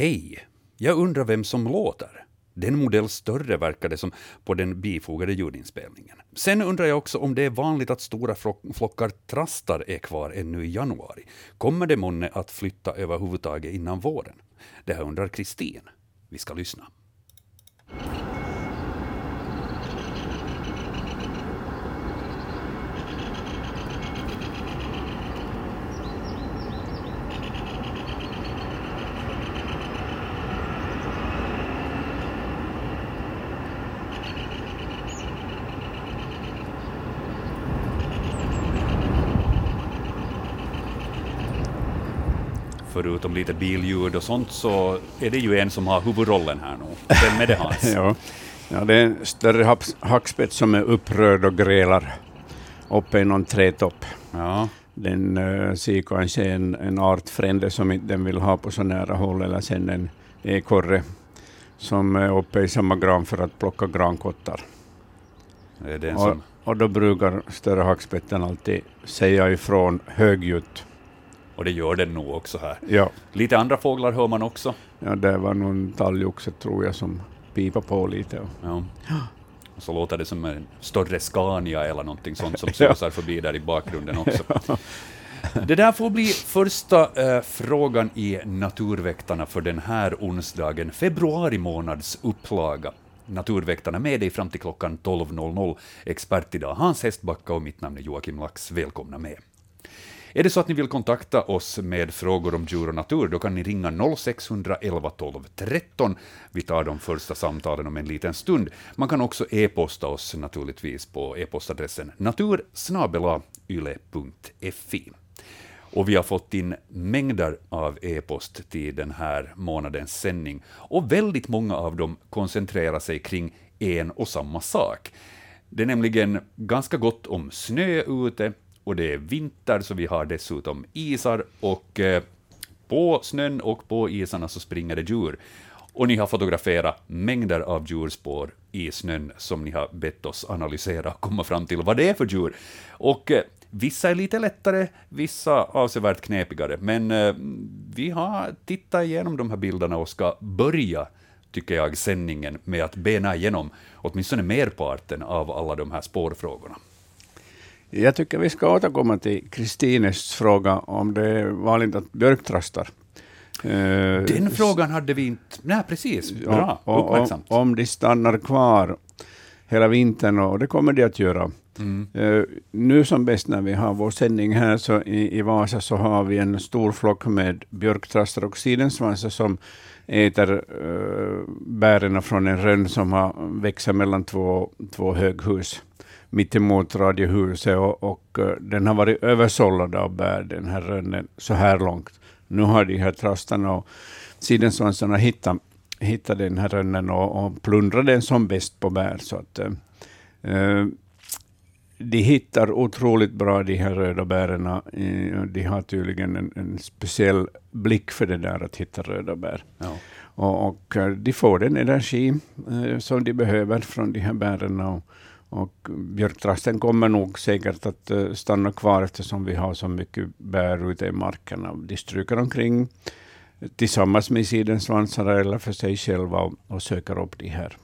Hej! Jag undrar vem som låter. Den modell större verkar det som på den bifogade ljudinspelningen. Sen undrar jag också om det är vanligt att stora flockar trastar är kvar ännu i januari. Kommer det månne att flytta överhuvudtaget innan våren? Det här undrar Kristin. Vi ska lyssna. Förutom lite billjud och sånt, så är det ju en som har huvudrollen här nu. Vem är det Hans? ja. ja, det är en större hackspett som är upprörd och grälar uppe i någon trätopp. Ja. Den uh, ser kanske en, en artfrände som inte den vill ha på så nära håll, eller sen en ekorre som är uppe i samma gran för att plocka grankottar. Och, och då brukar större hackspetten alltid säga ifrån högljutt och det gör den nog också här. Ja. Lite andra fåglar hör man också. Ja, det var någon talgoxe tror jag som pipar på lite. Ja. Och så låter det som en större Scania eller någonting sånt som susar förbi där i bakgrunden också. Det där får bli första eh, frågan i Naturväktarna för den här onsdagen, februari månads upplaga. Naturväktarna med dig fram till klockan 12.00. Expert idag Hans Hästbacka och mitt namn är Joakim Lax. Välkomna med. Är det så att ni vill kontakta oss med frågor om djur och natur, då kan ni ringa 0611 12 13. Vi tar de första samtalen om en liten stund. Man kan också e-posta oss naturligtvis på e-postadressen natursnabelayle.fi. Och vi har fått in mängder av e-post till den här månadens sändning, och väldigt många av dem koncentrerar sig kring en och samma sak. Det är nämligen ganska gott om snö ute, och det är vinter, så vi har dessutom isar, och eh, på snön och på isarna så springer det djur. Och ni har fotograferat mängder av djurspår i snön som ni har bett oss analysera och komma fram till vad det är för djur. Och eh, vissa är lite lättare, vissa avsevärt knepigare, men eh, vi har tittat igenom de här bilderna och ska börja tycker jag, sändningen med att bena igenom åtminstone merparten av alla de här spårfrågorna. Jag tycker vi ska återkomma till Kristines fråga om det är vanligt att björktrastar. Eh, Den frågan hade vi inte... Nej, precis. Bra, och, uppmärksamt. Om, de stannar kvar hela vintern, och det kommer de att göra. Mm. Uh, nu som bäst när vi har vår sändning här så i, i Vasa så har vi en stor flock med björktrastar och sidensvansar som äter uh, bären från en rönn som har växer mellan två, två höghus mittemot radiohuset och, och uh, den har varit översållad av bär, den här rönnen, så här långt. Nu har de här trastarna och sidensvansarna hittat, hittat den här rönnen och, och plundrat den som bäst på bär. Så att, uh, de hittar otroligt bra de här röda bären. De har tydligen en, en, speciell blick för det där att hitta röda bär. Ja. Och, och, de får den energi eh, som de behöver från de här bären. Och, och björktrasten kommer nog säkert att eh, stanna kvar eftersom vi har så mycket bär ute i markerna. De stryker omkring tillsammans med sidensvansar eller för sig själva och, och, söker upp de här,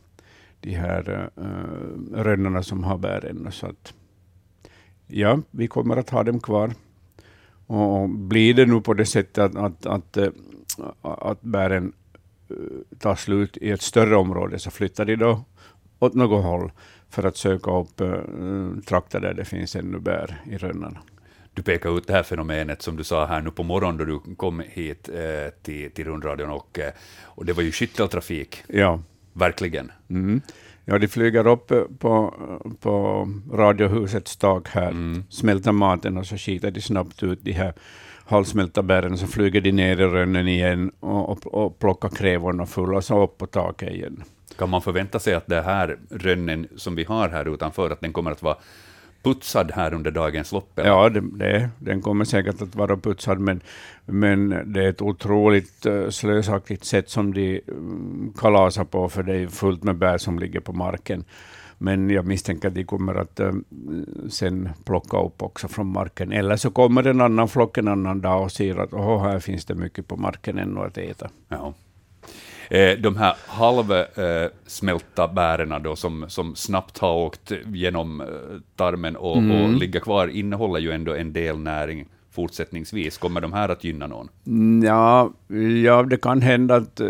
de här uh, rönnorna som har bären. Så att, ja, vi kommer att ha dem kvar. Och blir det nu på det sättet att, att, att, eh, att bären tar slut i ett större område, så flyttar de då åt något håll för att söka upp äh, trakter där det finns ännu bär i rönnarna. Du pekar ut det här fenomenet som du sa här nu på morgonen då du kom hit eh, till, till rundradion, och, eh, och det var ju skytteltrafik. Ja. Verkligen. Mm. Ja, de flyger upp på, på radiohusets tak här, mm. smälter maten och så skiter de snabbt ut de här halvsmälta bären, så flyger de ner i rönnen igen och, och, och plockar krävorna fulla, så upp på taket igen. Kan man förvänta sig att det här rönnen som vi har här utanför, att den kommer att vara putsad här under dagens lopp? Eller? Ja, det, det, den kommer säkert att vara putsad, men, men det är ett otroligt uh, slösaktigt sätt som de um, kalasar på, för det är fullt med bär som ligger på marken. Men jag misstänker att de kommer att uh, sen plocka upp också från marken. Eller så kommer en annan flock en annan dag och säger att oh, här finns det mycket på marken ännu att äta. Ja. Eh, de här halvsmälta bären då, som, som snabbt har åkt genom eh, tarmen och, mm. och ligger kvar, innehåller ju ändå en del näring fortsättningsvis? Kommer de här att gynna någon? Ja, ja det kan hända att,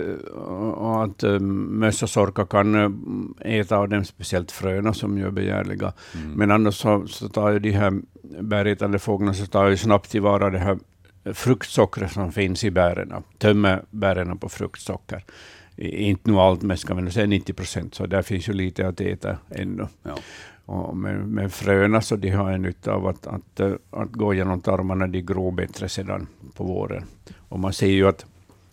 att möss och sorkar kan äta av dem, speciellt fröna som ju är begärliga. Mm. Men annars så, så tar ju de här bärätande fåglarna så tar ju snabbt tillvara det här fruktsockret som finns i bären, tömmer bären på fruktsocker. Inte nu allt, men ska man säga 90 procent, så där finns ju lite att äta ännu. Ja. Och med, med fröna så de har en nytta av att, att, att gå genom tarmarna, de gror bättre sedan på våren. Och man ser ju att,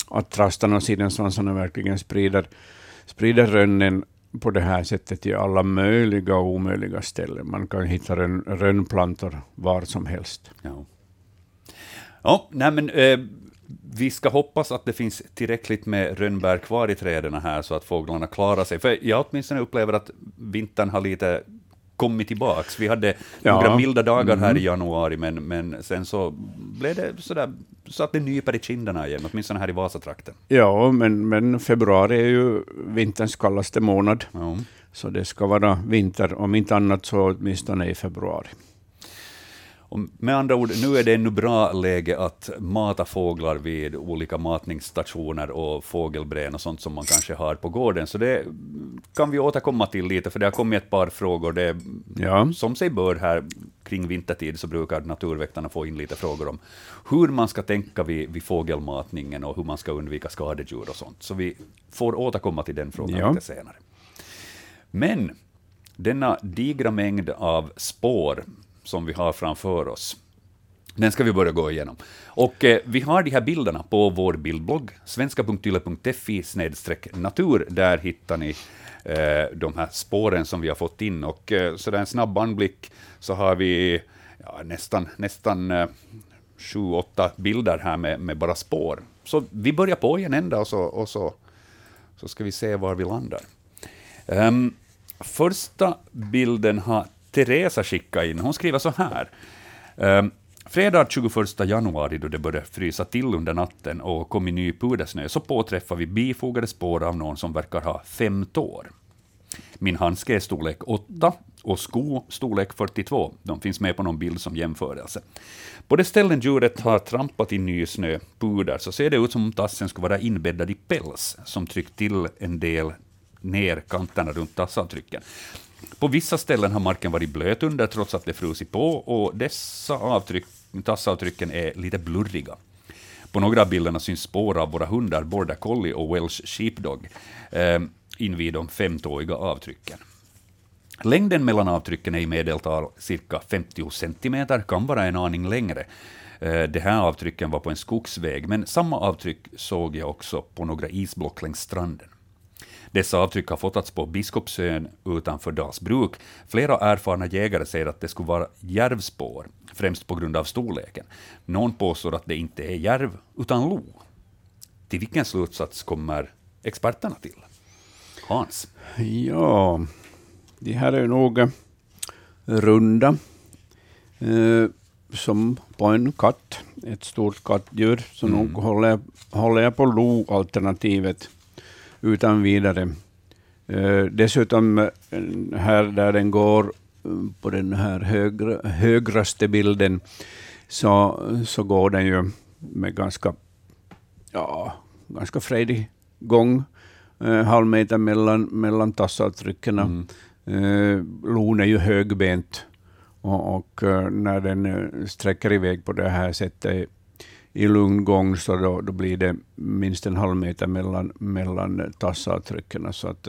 att trastarna och sidensvansarna verkligen sprider, sprider rönnen på det här sättet i alla möjliga och omöjliga ställen. Man kan hitta rön, rönnplantor var som helst. Ja. Ja, nej men, eh, vi ska hoppas att det finns tillräckligt med rönnbär kvar i träden här, så att fåglarna klarar sig. För jag åtminstone upplever att vintern har lite kommit tillbaks. Vi hade ja. några milda dagar här mm. i januari, men, men sen så blev det sådär, så att det nyper i kinderna igen, åtminstone här i Vasatrakten. Ja, men, men februari är ju vinterns kallaste månad, ja. så det ska vara vinter, om inte annat så åtminstone i februari. Och med andra ord, nu är det ännu bra läge att mata fåglar vid olika matningsstationer och fågelbrän och sånt som man kanske har på gården. Så det kan vi återkomma till lite, för det har kommit ett par frågor. Det, ja. Som sig bör här kring vintertid så brukar naturväktarna få in lite frågor om hur man ska tänka vid, vid fågelmatningen och hur man ska undvika skadedjur och sånt. Så vi får återkomma till den frågan ja. lite senare. Men denna digra mängd av spår som vi har framför oss. Den ska vi börja gå igenom. Och eh, vi har de här bilderna på vår bildblogg, svenska.yle.fi natur. Där hittar ni eh, de här spåren som vi har fått in. Och eh, så där en snabb anblick så har vi ja, nästan, nästan eh, sju, åtta bilder här med, med bara spår. Så vi börjar på i en ända och så, och så, så ska vi se var vi landar. Um, första bilden har Teresa skickade in. Hon skriver så här. Um, Fredag 21 januari, då det började frysa till under natten och kom i ny pudersnö, så påträffade vi bifogade spår av någon som verkar ha fem tår. Min handske är storlek 8 och sko storlek 42. De finns med på någon bild som jämförelse. På de ställen djuret har trampat i ny snö, puder, så ser det ut som om tassen skulle vara inbäddad i päls, som tryckt till en del ner kanterna runt tassavtrycken. På vissa ställen har marken varit blöt under, trots att det frusit på, och dessa avtryck, tassavtrycken är lite blurriga. På några av bilderna syns spår av våra hundar Border collie och Welsh sheepdog eh, invid de femtåiga avtrycken. Längden mellan avtrycken är i medeltal cirka 50 centimeter, kan vara en aning längre. Eh, de här avtrycken var på en skogsväg, men samma avtryck såg jag också på några isblock längs stranden. Dessa avtryck har fotats på Biskopsön utanför Dalsbruk. Flera erfarna jägare säger att det skulle vara järvspår, främst på grund av storleken. Någon påstår att det inte är järv, utan lo. Till vilken slutsats kommer experterna till? Hans? Ja, de här är nog eh, runda, eh, som på en katt, ett stort kattdjur. Så mm. nog håller, håller jag på lo-alternativet utan vidare. Uh, dessutom uh, här där den går uh, på den här högra, högraste bilden så, så går den ju med ganska, ja, ganska fredig gång, uh, halv meter mellan, mellan tassavtrycken. Mm. Uh, lon är ju högbent och, och när den sträcker iväg på det här sättet i lugn gång, så då, då blir det minst en halv meter mellan, mellan tassavtrycken. Så att,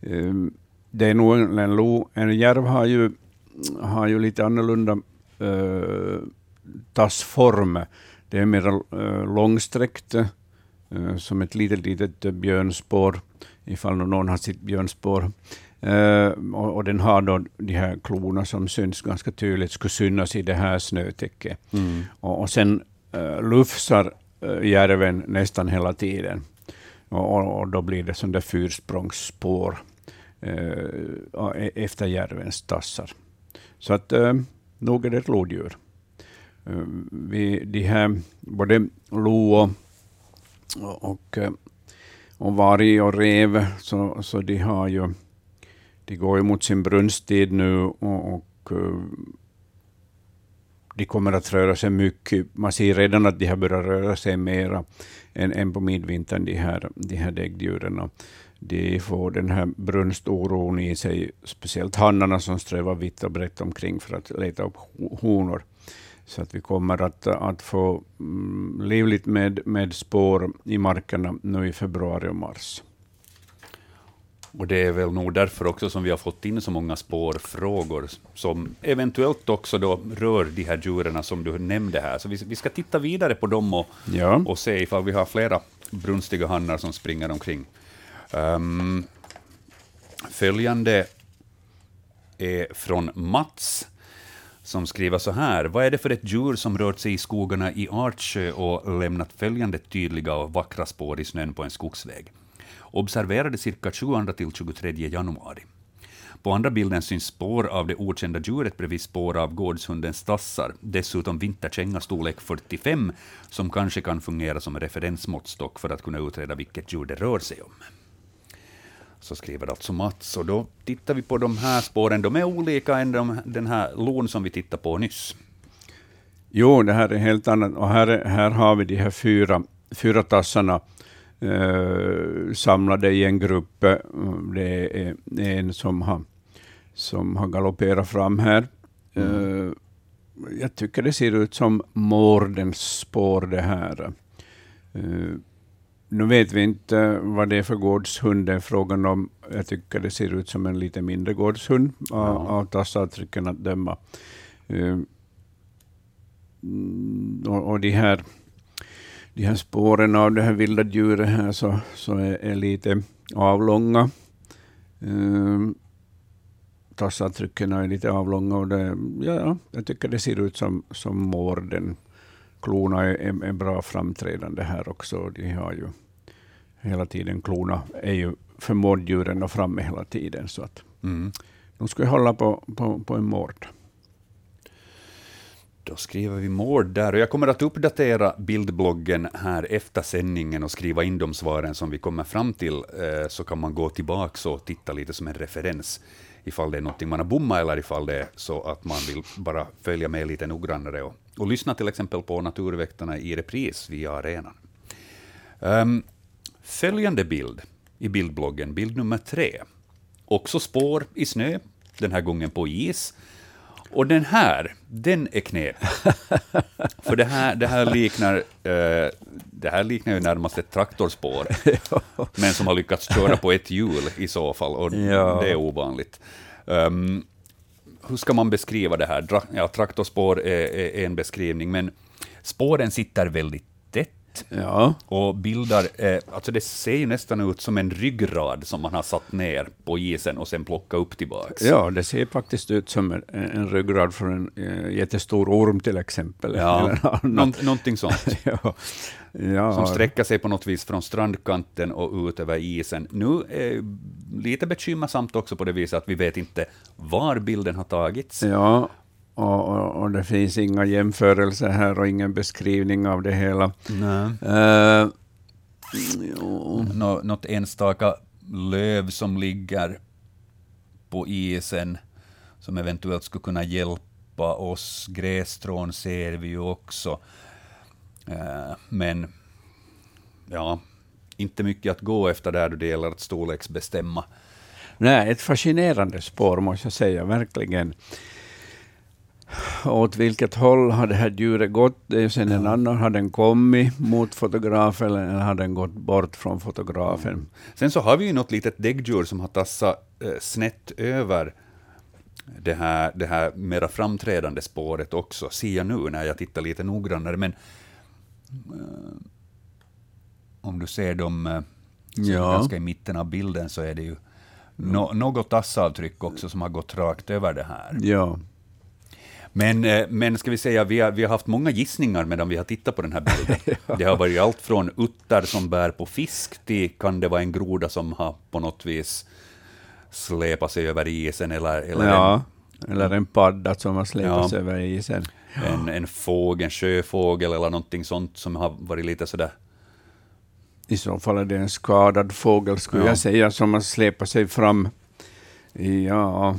um, det är nog en lo. En järv har ju, har ju lite annorlunda uh, tassform. Det är mer uh, långsträckt, uh, som ett litet, litet björnspår, ifall någon har sitt björnspår. Uh, och, och, den har då de här klorna som syns ganska tydligt, skulle synas i det här snötäcket. Mm. Och, och sen Eh, lufsar eh, järven nästan hela tiden. Och, och, då blir det sådana där fyrsprångsspår eh, e-, efter järvens tassar. Så att nog är det ett lodjur. Vi, de här, både lo och, och, och varg och rev, så, så de har ju de går ju mot sin brunsttid nu och, och de kommer att röra sig mycket. Man ser redan att de har börjat röra sig mera än, än på midvintern, de här, de här däggdjuren. De får den här brunstoron i sig, speciellt hannarna som strövar vitt och brett omkring för att leta upp honor. Så att vi kommer att, att få mm, livligt med, med spår i markerna nu i februari och mars. Och det är väl nog därför också som vi har fått in så många spårfrågor, som eventuellt också då rör de här djuren som du nämnde här. Så vi, vi ska titta vidare på dem och, ja. och se ifall vi har flera brunstiga hannar som springer omkring. Um, följande är från Mats, som skriver så här. Vad är det för ett djur som rört sig i skogarna i Artsjö och lämnat följande tydliga och vackra spår i snön på en skogsväg? Observerade cirka 22-23 januari. På andra bilden syns spår av det okända djuret bredvid spår av gårdshundens tassar, dessutom vinterkänga storlek 45, som kanske kan fungera som referensmåttstock för att kunna utreda vilket djur det rör sig om. Så skriver alltså Mats, och då tittar vi på de här spåren. De är olika än de, den här lon som vi tittade på nyss. Jo, det här är helt annat. Och här, här har vi de här fyra, fyra tassarna eh, samlade i en grupp. Eh, det är en som har, som har galopperat fram här. Mm. Eh, jag tycker det ser ut som mårdens spår det här. Eh, nu vet vi inte vad det är för gårdshund det är frågan om. Jag tycker det ser ut som en lite mindre gårdshund ja. av, av tassavtrycken att döma. Uh, och, och de här de här spåren av det här vilda djuret här så, så är, är lite avlånga. Um, tassavtrycken är lite avlånga och det, ja, jag tycker det ser ut som, som mården. Klorna är, är, är, bra framträdande här också. De har ju hela tiden, klorna är ju för mårddjuren och framme hela tiden. Så att mm. de ska hålla på, på, på en mård. Då skriver vi mård där, och jag kommer att uppdatera bildbloggen här efter sändningen och skriva in de svaren som vi kommer fram till, eh, så kan man gå tillbaka och titta lite som en referens, ifall det är någonting man har bommat eller ifall det är så att man vill bara följa med lite noggrannare och, och lyssna till exempel på Naturväktarna i repris via arenan. Um, följande bild i bildbloggen, bild nummer tre. Också spår i snö, den här gången på is. Och den här, den är knepig. För det här, det här liknar eh, det här liknar ju närmast ett traktorspår, men som har lyckats köra på ett hjul i så fall, och ja. det är ovanligt. Um, hur ska man beskriva det här? Ja, traktorspår är, är en beskrivning, men spåren sitter väldigt Ja. Och bildar, eh, alltså det ser ju nästan ut som en ryggrad som man har satt ner på isen och sen plockat upp tillbaks. Ja, det ser faktiskt ut som en, en ryggrad från en äh, jättestor orm till exempel. Ja, Nå någonting sånt. ja. Ja. Som sträcker sig på något vis från strandkanten och ut över isen. Nu är lite bekymmersamt också på det viset att vi vet inte var bilden har tagits. Ja, och, och, och, det finns inga jämförelser här och ingen beskrivning av det hela. Nej. Uh, Nå, något enstaka löv som ligger på isen som eventuellt skulle kunna hjälpa oss. Grässtrån ser vi ju också. Uh, men ja, inte mycket att gå efter där då det gäller att storleksbestämma. Nej, ett fascinerande spår måste jag säga, verkligen åt vilket håll har det här djuret gått? Det är sen en annan, har den kommit mot fotografen eller har den gått bort från fotografen? Mm. Sen så har vi ju något litet däggdjur som har tassat eh, snett över det här, det här mera framträdande spåret också, ser jag nu när jag tittar lite noggrannare. Men eh, om du ser dem eh, ja. ganska i mitten av bilden så är det ju no, något tassavtryck också som har gått rakt över det här. Ja. Men, eh, men ska vi säga, vi har, vi har haft många gissningar medan vi har tittat på den här bilden. ja. Det har varit allt från uttar som bär på fisk till kan det vara en groda som har på något vis släpat sig över isen eller, eller ja. en, eller en padda som har släpat ja. över isen. En, en fågel, en sjöfågel eller någonting sånt som har varit lite sådär I så fall är det en skadad fågel, skulle Ja. jag säga, som har släpat sig fram. Ja,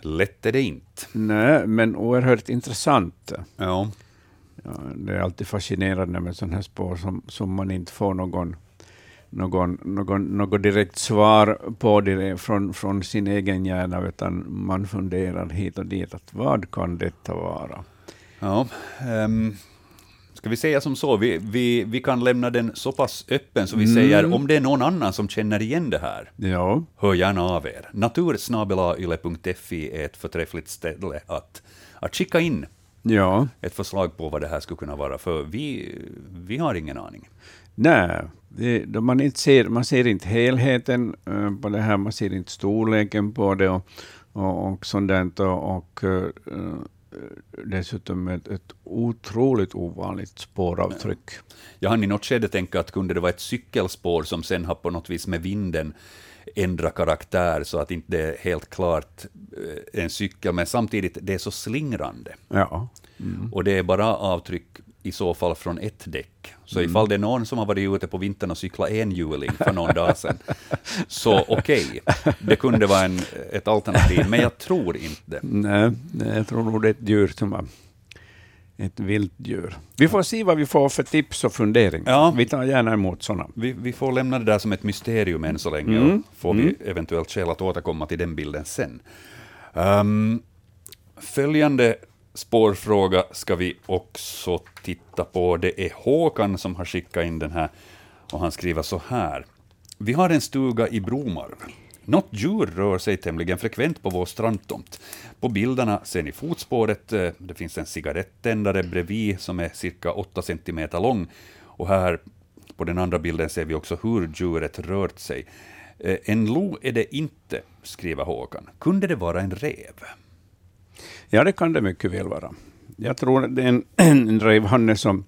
Lätt är det inte. nej, men oerhört intressant. Ja. Ja, det är alltid fascinerande med sådana här spår som, som man inte får någon, någon, någon, något direkt svar på direkt från, från sin egen hjärna, utan man funderar hit och dit. Att vad kan detta vara? Ja, ehm, ska vi säga som så, vi, vi, vi kan lämna den så pass öppen så vi Mm. säger om det är någon annan som känner igen det här, Ja, hör gärna av er. Natursnabelayle.fi är ett förträffligt ställe att, att skicka in ja. ett förslag på vad det här skulle kunna vara, för vi, vi har ingen aning. Nej, det, då man, inte ser, man ser inte helheten eh, på det här, man ser inte storleken på det och, och, och sånt där, och, och eh, dessutom ett, ett otroligt ovanligt spåravtryck. Jag hann i något skede tänka att kunde det vara ett cykelspår som sen har på något vis med vinden ändra karaktär så att inte det är helt klart eh, en cykel, men samtidigt det är så slingrande. Ja. Och det är bara avtryck i så fall från ett däck. Så ifall det är någon som har varit ute på vintern och cyklat enhjuling för någon dag sedan, så okej, det kunde vara en, ett alternativ, men jag tror inte det. Nej, jag tror nog det är ett djur som var ett vilt djur. Vi får se vad vi får för tips och funderingar. Ja. Vi tar gärna emot sådana. Vi, vi får lämna det där som ett mysterium än så länge, Mm. och får vi eventuellt skäl att återkomma till den bilden sen. Ehm, följande spårfråga ska vi också titta på. Det är Håkan som har skickat in den här, och han skriver så här. Vi har en stuga i Bromarv. Något djur rör sig tämligen frekvent på vår strandtomt. På bilderna ser ni fotspåret, eh, det finns en cigarettändare bredvid som är cirka 8 cm lång. Och här på den andra bilden ser vi också hur djuret rört sig. Eh, en lo är det inte, skriver Håkan. Kunde det vara en rev? Ja, det kan det mycket väl vara. Jag tror att det är en, en rävhanne som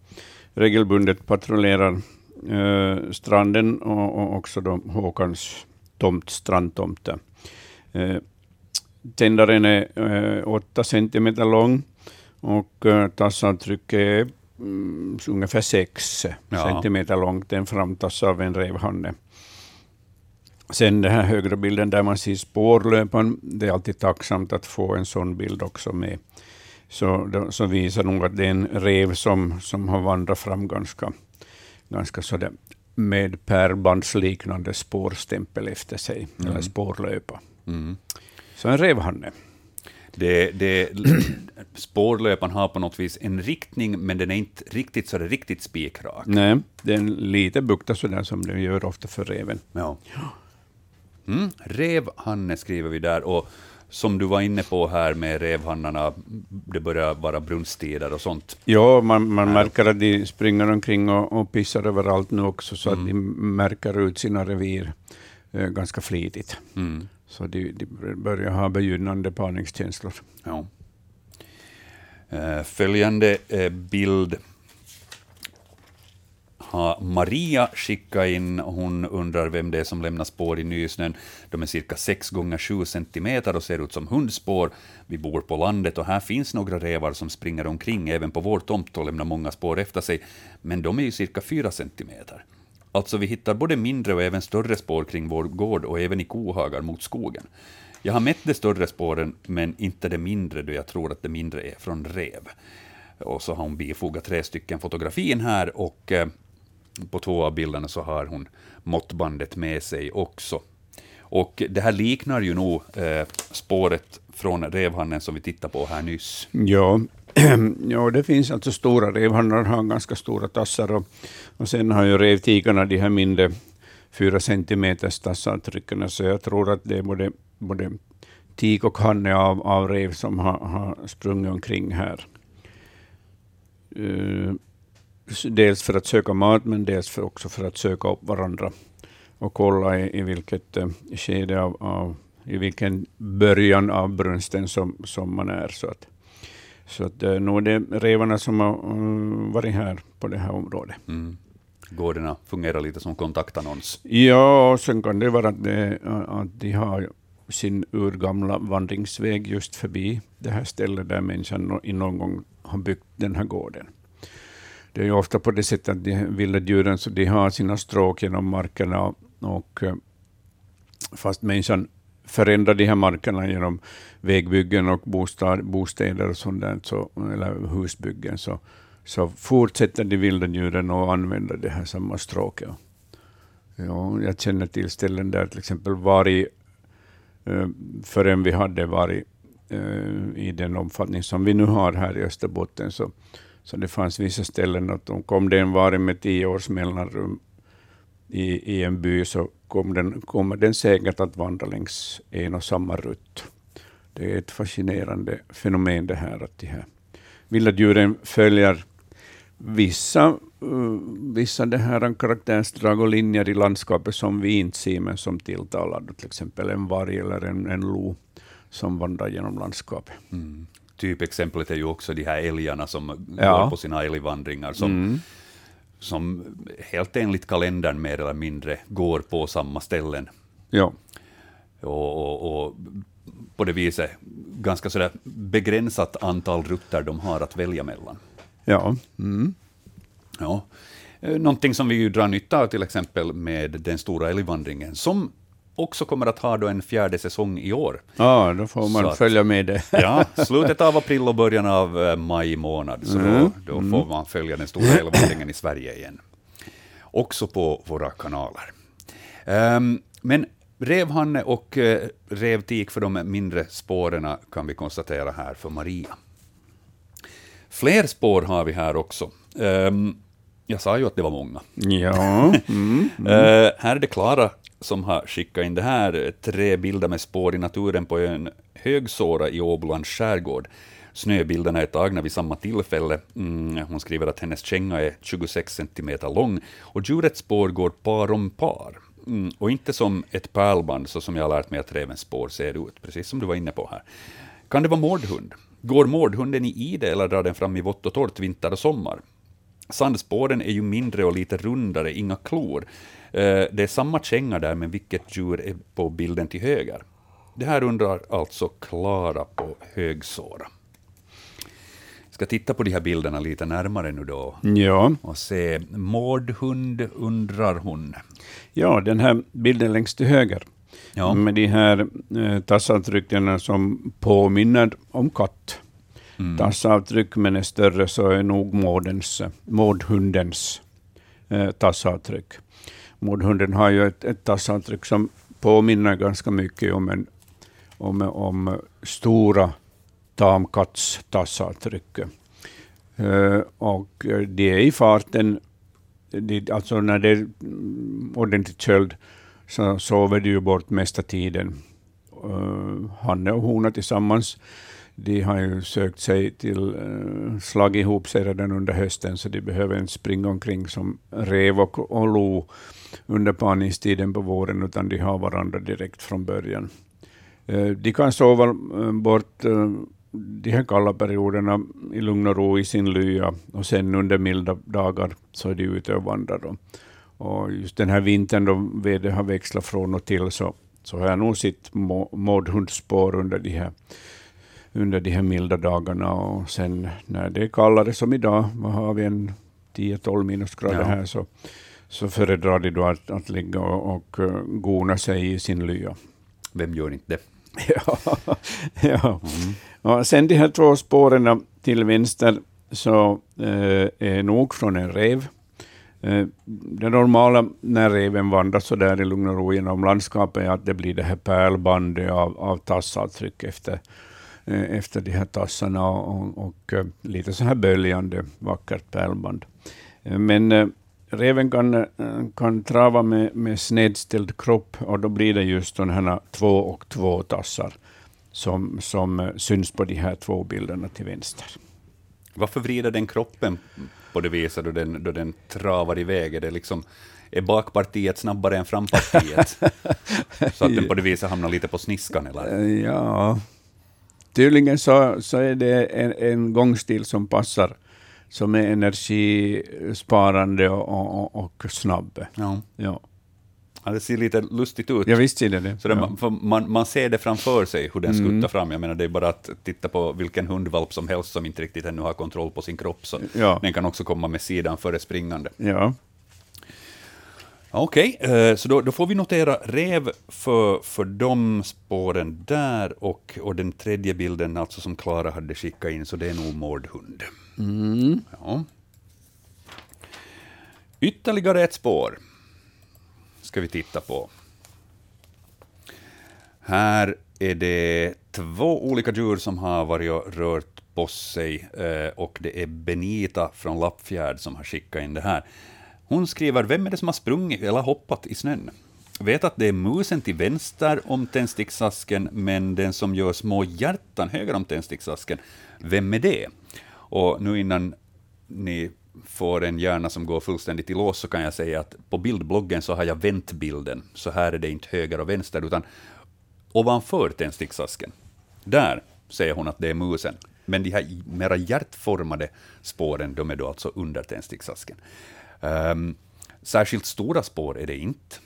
regelbundet patrullerar eh, stranden och, och också då Håkans tomt, strandtomt. där. Eh, tändaren är eh, 8 centimeter lång och eh, tassavtrycket är mm, ungefär 6 Ja. centimeter långt. Den framtas av en rävhanne. Sen den här högra bilden där man ser spårlöparen, det är alltid tacksamt att få en sån bild också med. Så, så visar nog att det är en rev som, som har vandrat fram ganska, ganska sådär med pärlbandsliknande spårstämpel efter sig, eller spårlöpa. Mm. Så en revhanne. Det, det, spårlöparen har på något vis en riktning, men den är inte riktigt så riktigt spikrak. Nej, den lite buktar sådär som den gör ofta för reven. Ja. Mm. Revhanne skriver vi där, och som du var inne på här med revhannarna, det börjar vara brunsttider och sånt. Ja, man, man märker att de springer omkring och, och pissar överallt nu också, så att de märker ut sina revir eh, ganska flitigt. Mm. Så de, de börjar ha begynnande parningskänslor. Ja. Eh, Följande eh, bild har Maria skickat in. Hon undrar vem det är som lämnar spår i nysnön. De är cirka 6 gånger 7 centimeter och ser ut som hundspår. Vi bor på landet och här finns några rävar som springer omkring även på vår tomt och lämnar många spår efter sig, men de är ju cirka 4 centimeter. Alltså vi hittar både mindre och även större spår kring vår gård och även i kohagar mot skogen. Jag har mätt de större spåren, men inte de mindre, då jag tror att det mindre är från rev. Och så har hon bifogat tre stycken fotografin här, och eh, på två av bilderna så har hon måttbandet med sig också. Och det här liknar ju nog eh, spåret från revhannen som vi tittade på här nyss. Ja, ja, det finns alltså stora revhannar, har ganska stora tassar och, och sen har ju revtigarna de här mindre fyra centimeters tassavtrycken, så jag tror att det är både, både tik och hanne av, av rev som har, har sprungit omkring här. Uh, dels för att söka mat, men dels för också för att söka upp varandra och kolla i, i vilket eh, skede av, av, i vilken början av brunsten som, som man är. Så att, så att eh, nog är det revarna som har eh, varit här på det här området. Mm. Gårdarna fungerar lite som kontaktannons. Ja, och sen kan det vara att, det, att de har sin urgamla vandringsväg just förbi det här stället där människan någon gång har byggt den här gården det är ju ofta på det sättet att de vilda djuren så de har sina stråk genom markerna och eh, fast människan förändrar de här markerna genom vägbyggen och bostad, bostäder och sånt där, så, eller husbyggen, så, så fortsätter de vilda djuren att använda det här samma stråket. Ja, jag känner till ställen där till exempel varg, eh, förrän vi hade varg eh, i den omfattning som vi nu har här i Österbotten, så, så det fanns vissa ställen att om kom det en varg med tio års mellanrum i, i en by, så kom den, kommer den säkert att vandra längs en och samma rutt. Det är ett fascinerande fenomen det här att de här vilda djuren följer vissa, eh, vissa det här karaktärsdrag och linjer i landskapet som vi inte ser, men som tilltalar till exempel en varg eller en, en lo som vandrar genom landskapet. Mm. Typexemplet är ju också de här älgarna som ja. går på sina älgvandringar, som, mm. som helt enligt kalendern mer eller mindre går på samma ställen. Ja. Och, och, och på det viset ganska sådär begränsat antal rutter de har att välja mellan. Ja. Mm. ja. Eh, någonting som vi ju drar nytta av till exempel med den stora älgvandringen, som också kommer att ha då en fjärde säsong i år. Ja, då får man att, följa med det. ja, slutet av april och början av eh, maj månad, så mm. då, då mm. får man följa den stora älgvandringen i Sverige igen. Också på våra kanaler. Um, men Revhanne och eh, revtik för de mindre spåren kan vi konstatera här för Maria. Fler spår har vi här också. Um, jag sa ju att det var många. Ja. Mm, mm. uh, här är det Klara som har skickat in det här. Tre bilder med spår i naturen på en högsåra i Åbolands skärgård. Snöbilderna är tagna vid samma tillfälle. Mm, hon skriver att hennes känga är 26 cm lång och djurets spår går par om par. Mm, och inte som ett pärlband, så som jag har lärt mig att revens spår ser ut, precis som du var inne på här. Kan det vara mårdhund? Går mårdhunden i ide eller drar den fram i vått och torrt vinter och sommar? Sandspåren är ju mindre och lite rundare, inga klor. Eh, det är samma känga där, men vilket djur är på bilden till höger? Det här undrar alltså Klara på Högsåra ska titta på de här bilderna lite närmare nu då. Ja. Och se, mårdhund undrar hon. Ja, den här bilden längst till höger. Ja. Med de här eh, tassavtrycken som påminner om katt. Mm. Tassavtryck, men är större, så är nog mårdens, mårdhundens eh, tassavtryck. Mårdhunden har ju ett, ett tassavtryck som påminner ganska mycket om, en, om, om stora tamkattstassavtrycket. Uh, eh, och det är i farten, det, alltså när det är ordentligt köld, så sover de ju bort mesta tiden. Eh, uh, hanne och hona tillsammans, de har ju sökt sig till, eh, uh, slag ihop sig redan under hösten, så de behöver inte springa omkring som rev och, och lo under parningstiden på våren, utan de har varandra direkt från början. Uh, de kan sova eh, bort de här kalla perioderna i lugn och ro i sin lya och sen under milda dagar så är de ute och vandrar. Och just den här vintern då vädret har växlat från och till så, så har jag nog sett mårdhundsspår under de här under de här milda dagarna och sen när det är kallare som idag, vad har vi en 10-12 minusgrader ja. här, så, så föredrar de då att, att ligga och, och uh, gona sig i sin lya. Vem gör inte det? ja. ja. Mm. Och sen de här två spåren till vänster så eh, är nog från en rev. Eh, det normala när reven vandrar så där i lugn och ro genom landskapet är att det blir det här pärlbandet av, av tassavtryck efter, eh, efter de här tassarna och, och, eh, lite så här böljande vackert pärlband. Eh, men eh, reven kan, kan trava med, med snedställd kropp och då blir det just de här två och två tassar som, som syns på de här två bilderna till vänster. Varför vrider den kroppen på det viset då den, då den travar iväg? Är, det liksom, är bakpartiet snabbare än frampartiet? så att den på det viset hamnar lite på sniskan? Eller? Ja, tydligen så, så är det en, en gångstil som passar som är energisparande och, och, och snabb. Ja. Ja. Ja, det ser lite lustigt ut. Ja, visst ser det det. Så det, ja. man, man, ser det framför sig, hur den skuttar fram. Jag menar, det är bara att titta på vilken hundvalp som helst som inte riktigt ännu har kontroll på sin kropp, så Ja. den kan också komma med sidan före springande. ja. Okej, eh, så då, då får vi notera rev för, för de spåren där, och, och den tredje bilden alltså som Klara hade skickat in, så det är nog mårdhund. Ja. Ytterligare ett spår ska vi titta på. Här är det två olika djur som har varit och rört på sig, eh, och det är Benita från Lappfjärd som har skickat in det här. Hon skriver, vem är det som har sprungit eller hoppat i snön? Vet att det är musen till vänster om tändsticksasken, men den som gör små hjärtan höger om tändsticksasken, vem är det? Och nu innan ni får en hjärna som går fullständigt i lås, så kan jag säga att på bildbloggen så har jag vänt bilden, så här är det inte höger och vänster, utan ovanför tändsticksasken. Där säger hon att det är musen. Men de här mera hjärtformade spåren, de är då alltså under tändsticksasken. Um, särskilt stora spår är det inte.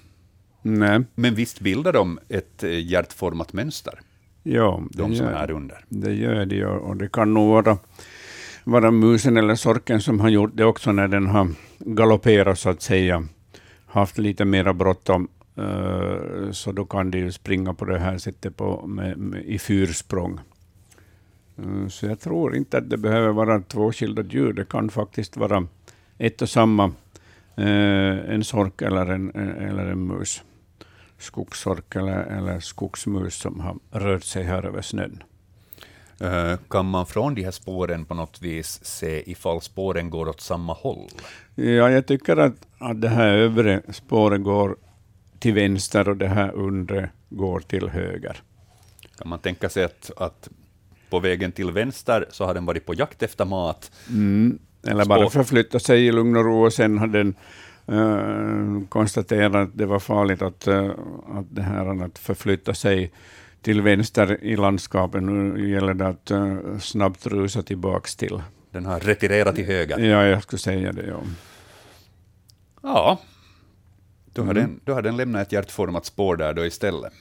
Nej. Men visst bildar de ett eh, hjärtformat mönster, Ja, det de som gör, är under. det gör de. Och det kan nog vara, vara musen eller sorken som har gjort det också när den har galopperat, så att säga. Haft lite mera bråttom. eh, så då kan de ju springa på det här sättet på, med, med, i fyrsprång. Eh, så jag tror inte att det behöver vara två skilda djur. Det kan faktiskt vara ett och samma, en sork eller en, eller en mus. Skogssork eller, eller skogsmus som har rört sig här över snön. Eh, Kan man från de här spåren på något vis se ifall spåren går åt samma håll? Ja, jag tycker att, att det här övre spåret går till vänster och det här undre går till höger. Kan man tänka sig att, att på vägen till vänster så har den varit på jakt efter mat, Mm. Eller bara förflytta sig i lugn och ro och sen har den uh, konstaterat att det var farligt att, eh, att, det här, att förflytta sig till vänster i landskapet. Nu gäller det att eh, snabbt rusa tillbaks till. den har retirerat till höger. Ja, jag skulle säga det. Ja. Ja, då har, Mm. den, då har den lämnat ett hjärtformat spår där då istället.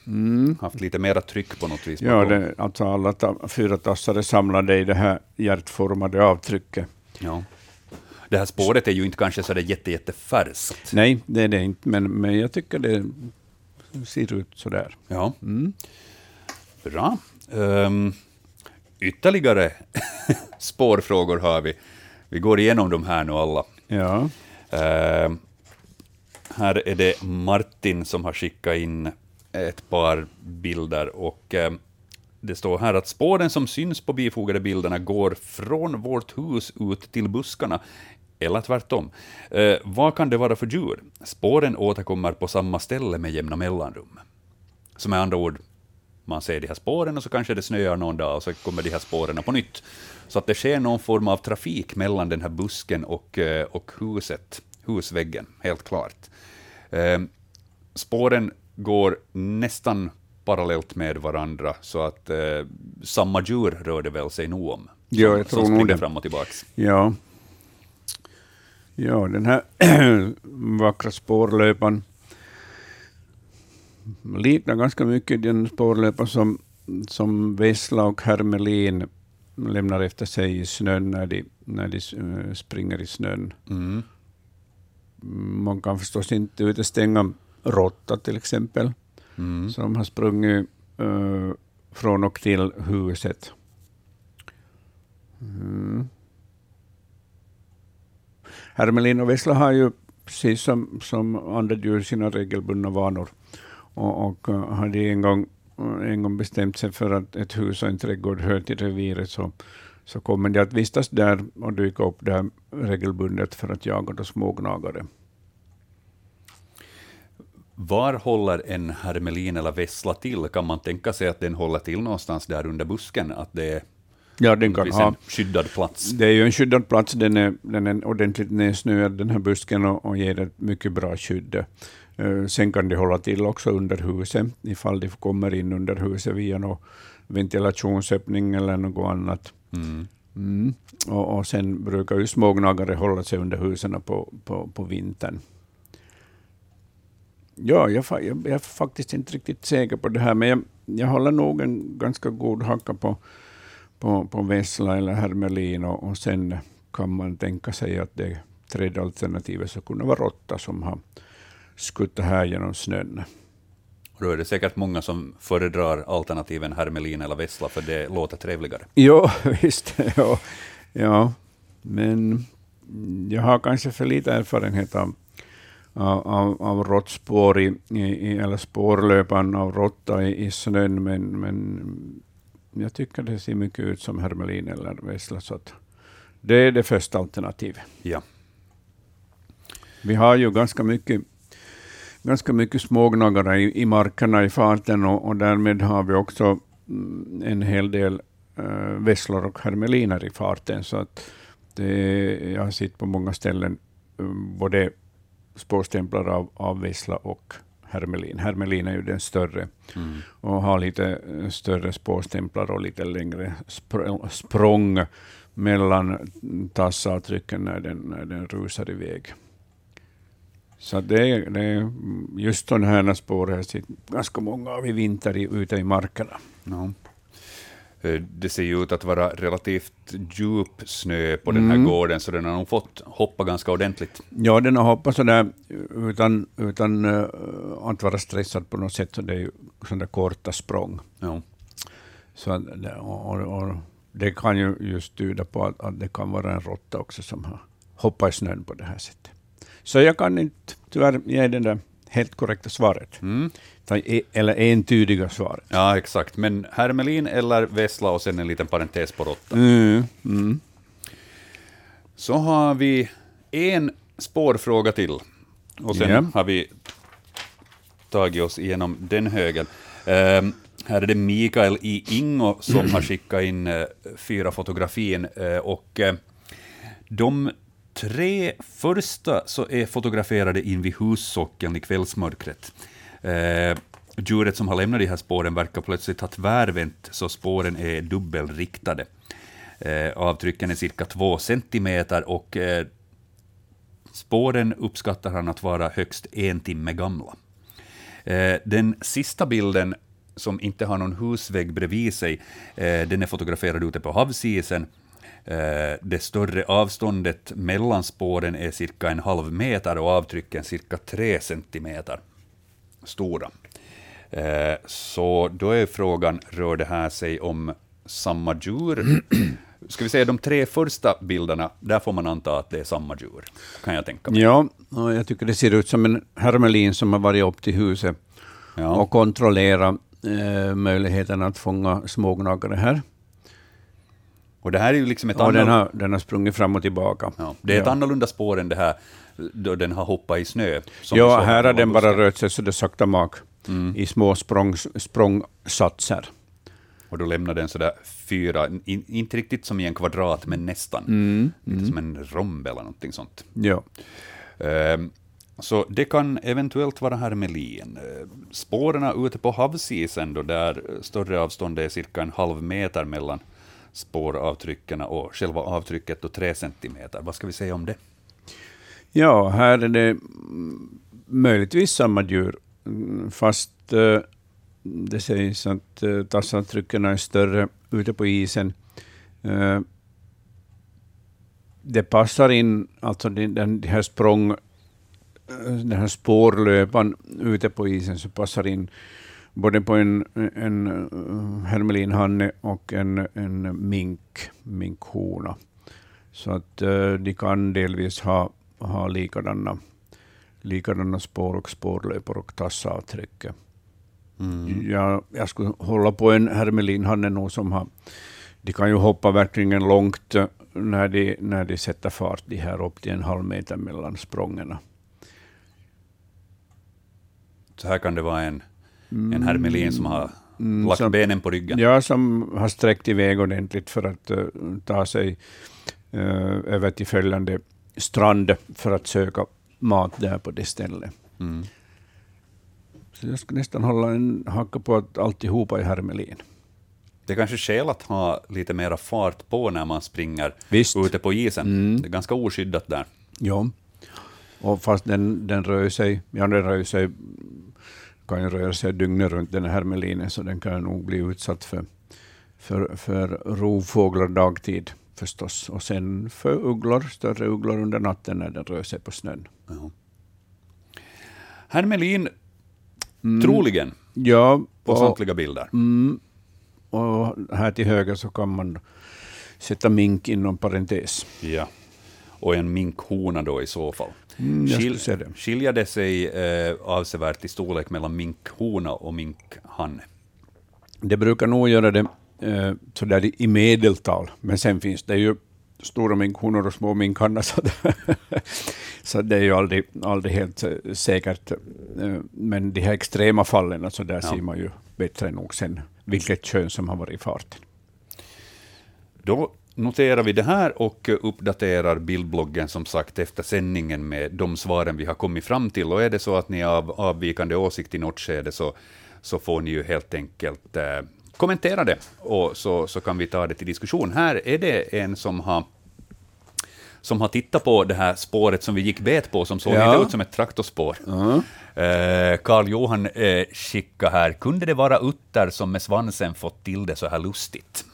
Haft lite mera tryck på något vis. Ja, det, alltså alla ta, fyra tassar är samlade i det här hjärtformade avtrycket. ja. Det här spåret är ju inte kanske så där jätte, jättefärskt. Nej, det är det inte, men, men jag tycker det ser ut så där. Ja. Mm. Bra. Um, ytterligare spårfrågor har vi. Vi går igenom de här nu alla. Ja. Ehm, här är det Martin som har skickat in ett par bilder och ehm, det står här att spåren som syns på bifogade bilderna går från vårt hus ut till buskarna, eller tvärtom. Eh, vad kan det vara för djur? Spåren återkommer på samma ställe med jämna mellanrum. Så med andra ord, man ser de här spåren och så kanske det snöar någon dag och så kommer de här spåren på nytt. Så att det sker någon form av trafik mellan den här busken och, eh, och huset, husväggen, helt klart. Eh, spåren går nästan parallellt med varandra, så att eh, samma djur rör det väl sig nog om. Ja, som- jag som tror nog springer fram och tillbaks. Ja. Ja, den här vackra spårlöpan liknar ganska mycket den spårlöpa som, som Vessla och Hermelin lämnar efter sig i snön när de, när de eh, springer i snön. Mm. Man kan förstås inte utestänga råtta till exempel, Mm. som har sprungit eh, från och till huset. Mm. Hermelin och Vessla har ju precis som, som andra djur sina regelbundna vanor. Och, och eh, har de en gång, eh, en gång bestämt sig för att ett hus och en trädgård hör till reviret så, så kommer de att vistas där och dyka upp där regelbundet för att jaga då smågnagare. Var håller en hermelin eller vessla till? Kan man tänka sig att den håller till någonstans där under busken? Att det är Ja, den kan ha en skyddad plats? Det är ju en skyddad plats, den är, den är ordentligt nedsnöad den här busken och, och ger ett mycket bra skydd. Eh, sen kan de hålla till också under huset, ifall de kommer in under huset via någon ventilationsöppning eller något annat. Mm. Mm. Och, och sen brukar ju smågnagare hålla sig under husen på, på, på vintern. Ja, jag, jag, jag är faktiskt inte riktigt säker på det här, men jag, jag håller nog en ganska god hacka på, på, på Vessla eller Hermelin och, och sen kan man tänka sig att det tredje alternativet så kunde vara Råtta som har skuttat här genom snön. Och då är det säkert många som föredrar alternativen Hermelin eller Vessla, för det låter trevligare. Jo, visst. Ja, ja. men jag har kanske för lite erfarenhet av, av, av, av råttspår i, i, eller spårlöpan av råtta i, i snön, men, men jag tycker det ser mycket ut som Hermelin eller Vessla, så att det är det första alternativet. Ja. Vi har ju ganska mycket, ganska mycket smågnagare i, i markerna i farten och, och därmed har vi också mm, en hel del uh, vesslor och hermeliner i farten. Så att det, jag har sett på många ställen um, både spårstämplar av, av vessla och hermelin. Hermelin är ju den större Mm. och har lite eh, större spårstämplar och lite längre spr- språng mellan tassavtrycken när den, när den rusar iväg. Så det är, det är just sådana här spår jag sett ganska många av i vinter i, ute i markerna. Ja. Eh, Det ser ju ut att vara relativt djup snö på den här Mm. gården, så den har nog fått hoppa ganska ordentligt. Ja, den har hoppat sådär utan, utan uh, att vara stressad på något sätt, så det är ju sådana korta språng. Ja. Så och, och, och det kan ju just tyda på att, att det kan vara en råtta också som har hoppat i snön på det här sättet. Så jag kan inte tyvärr ge det där helt korrekta svaret, Mm. Eller entydiga svaret. ja, exakt. Men Hermelin eller Vessla och sen en liten parentes på råtta. Mm, mm. Så har vi en spårfråga till. Och sen Ja. har vi tagit oss igenom den högen. Ehm, här är det Mikael i Ingo som har skickat in eh, fyra fotografin. eh, och eh, de tre första så är fotograferade in vid hussockeln i kvällsmörkret. Eh, djuret som har lämnat de här spåren verkar plötsligt ha tvärvänt, så spåren är dubbelriktade. Eh, avtrycken är cirka två centimeter och eh, spåren uppskattar han att vara högst en timme gamla. Eh, den sista bilden, som inte har någon husvägg bredvid sig, eh, den är fotograferad ute på havsisen. Eh, det större avståndet mellan spåren är cirka en halv meter och avtrycken cirka tre centimeter stora. Eh, så då är frågan, rör det här sig om samma djur? Ska vi säga de tre första bilderna, där får man anta att det är samma djur, kan jag tänka mig. Ja, och jag tycker det ser ut som en hermelin som har varit upp till huset Ja. och kontrollerat eh, möjligheten att fånga smågnagare här. Och det här är ju liksom ett Och den annat... har, den har sprungit fram och tillbaka. Ja, det är ett Ja. annorlunda spår än det här då den har hoppat i snö. Ja, här har den bara rört sig så det sakta mak Mm. i små språng, språngsatser. Och då lämnar den sådär fyra, in, inte riktigt som i en kvadrat, men nästan. Mm. Lite som en romb eller någonting sånt. Ja. Ehm, Så det kan eventuellt vara hermelin. Eh, Spåren ute på havsisen, då där större avstånd är cirka en halv meter mellan spåravtrycken och själva avtrycket då tre centimeter. Vad ska vi säga om det? ja, här är det möjligtvis samma djur, fast eh, det sägs att eh, tassavtrycken är större ute på isen. Eh, det passar in, alltså den, de här språng, den här spårlöpan ute på isen, så passar in både på en, en eh, hermelinhanne och en, en mink, minkhona. Så att eh, de kan delvis ha, ha likadana, likadana spår och spårlöpor och tassavtryck. Jag, jag skulle hålla på en hermelinhanne nog som har, de kan ju hoppa verkligen långt eh, när de, när de sätter fart, de här upp till en halv meter mellan språngerna. Så här kan det vara en, en hermelin som har Mm, lagt som- benen på ryggen. Ja, som har sträckt iväg ordentligt för att eh, ta sig eh, över till följande strand för att söka mat där på det stället. Mm. Så jag skulle nästan hålla en hacka på att alltihopa är hermelin. Det är kanske skäl att ha lite mera fart på när man springer Visst. ute på isen. Mm. Det är ganska oskyddat där. Ja. Och fast den, den rör sig, ja den rör sig, kan ju röra sig dygnet runt den här hermelinen, så den kan nog bli utsatt för, för, för rovfåglar dagtid förstås. Och sen för ugglor, större ugglor under natten när den rör sig på snön. Ja. Hermelin, mm. troligen, ja, på och, samtliga bilder. Mm, och här till höger så kan man sätta mink inom parentes. Ja, och en minkhona då i så fall. Mm, Skil. Skiljer det sig eh, avsevärt i storlek mellan minkhona och minkhanne? Det brukar nog göra det eh, sådär i medeltal, men sen finns det ju stora minkhonor och små minkhannar, så, så det är ju aldrig, aldrig helt eh, säkert. Eh, men de här extrema fallen, alltså där ja. ser man ju bättre nog sen vilket kön som har varit i farten. Då noterar vi det här och uppdaterar bildbloggen som sagt efter sändningen med de svaren vi har kommit fram till. Och är det så att ni har av, avvikande åsikt i något skede så, så får ni ju helt enkelt eh, kommentera det och så, så kan vi ta det till diskussion. Här är det en som har som har tittat på det här spåret som vi gick bet på, som såg ja. lite ut som ett traktorspår. Karl Johan eh, skickade här, kunde det vara utter som med svansen fått till det så här lustigt?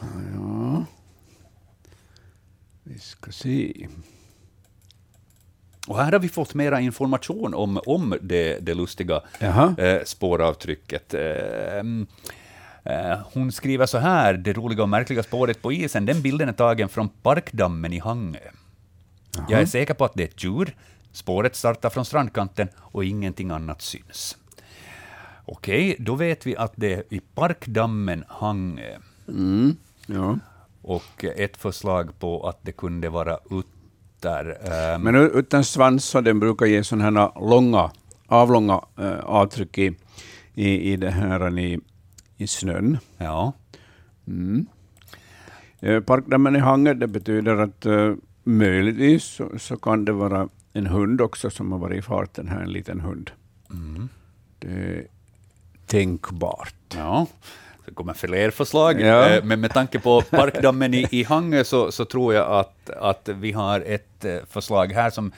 Ja, vi ska se. Och här har vi fått mera information om, om det, det lustiga eh, spåravtrycket. Eh, eh, hon skriver så här, det roliga och märkliga spåret på isen, den bilden är tagen från Parkdammen i Hangö. Jag är säker på att det är ett djur. Spåret startar från strandkanten och ingenting annat syns. Okej, då vet vi att det är i Parkdammen Hangö. Mm. Ja. Och ett förslag på att det kunde vara utter. Um, Men utan svans, den brukar ge sådana här långa, avlånga uh, avtryck i, i, i, det här, i, i snön. Ja. Mm. Uh, parkdammen i Hangö, det betyder att uh, möjligtvis så, så, kan det vara en hund också som har varit i farten här, en liten hund. Mm. Det är tänkbart. Ja. Det kommer fler förslag, ja. Eh, men med tanke på parkdammen i, i Hangö så, så tror jag att, att vi har ett eh, förslag här som,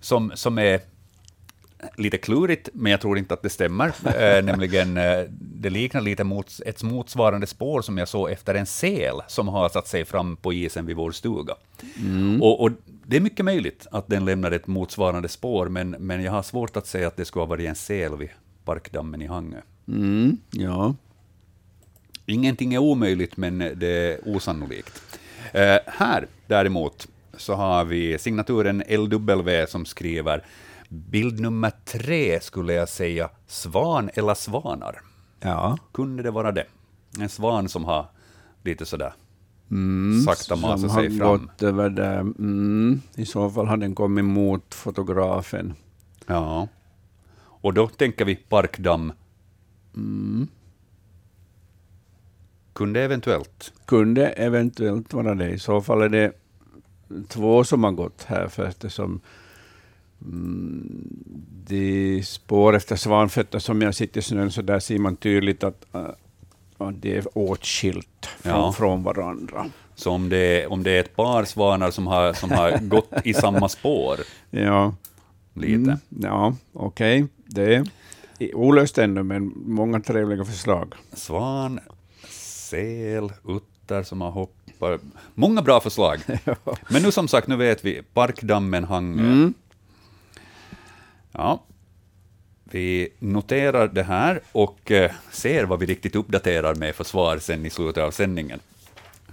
som, som är lite klurigt, men jag tror inte att det stämmer. äh, nämligen, det liknar lite mot ett motsvarande spår som jag såg efter en sel som har satt sig fram på isen vid vår stuga. Mm. Och, och, det är mycket möjligt att den lämnar ett motsvarande spår, men, men jag har svårt att säga att det skulle ha varit en sel vid parkdammen i Hangö. Mm, ja. Ingenting är omöjligt, men det är osannolikt. Eh, här däremot så har vi signaturen LW som skriver bild nummer tre skulle jag säga svan eller svanar. Ja. Kunde det vara det? En svan som har lite sådär mm, sakta masat sig fram. Gått över där. Mm, I så fall har den kommit mot fotografen. Ja. Och då tänker vi parkdamm. Mm. Kunde eventuellt. Kunde eventuellt vara det. I så fall är det två som har gått här, för eftersom mm, de spår efter svanfötter som jag sitter i snön, så där ser man tydligt att, uh, det är åtskilt från, ja. från varandra. Så om det, om det är ett par svanar som har, som har gått i samma spår? Ja. Lite. Mm, ja, okej. Okay. Det är olöst ännu, men många trevliga förslag. Svan, säl, utter som har hoppat. Många bra förslag. Men nu som sagt, nu vet vi, Parkdammen Hangö. Mm. Ja, vi noterar det här och eh, ser vad vi riktigt uppdaterar med för svar sen i slutet av sändningen.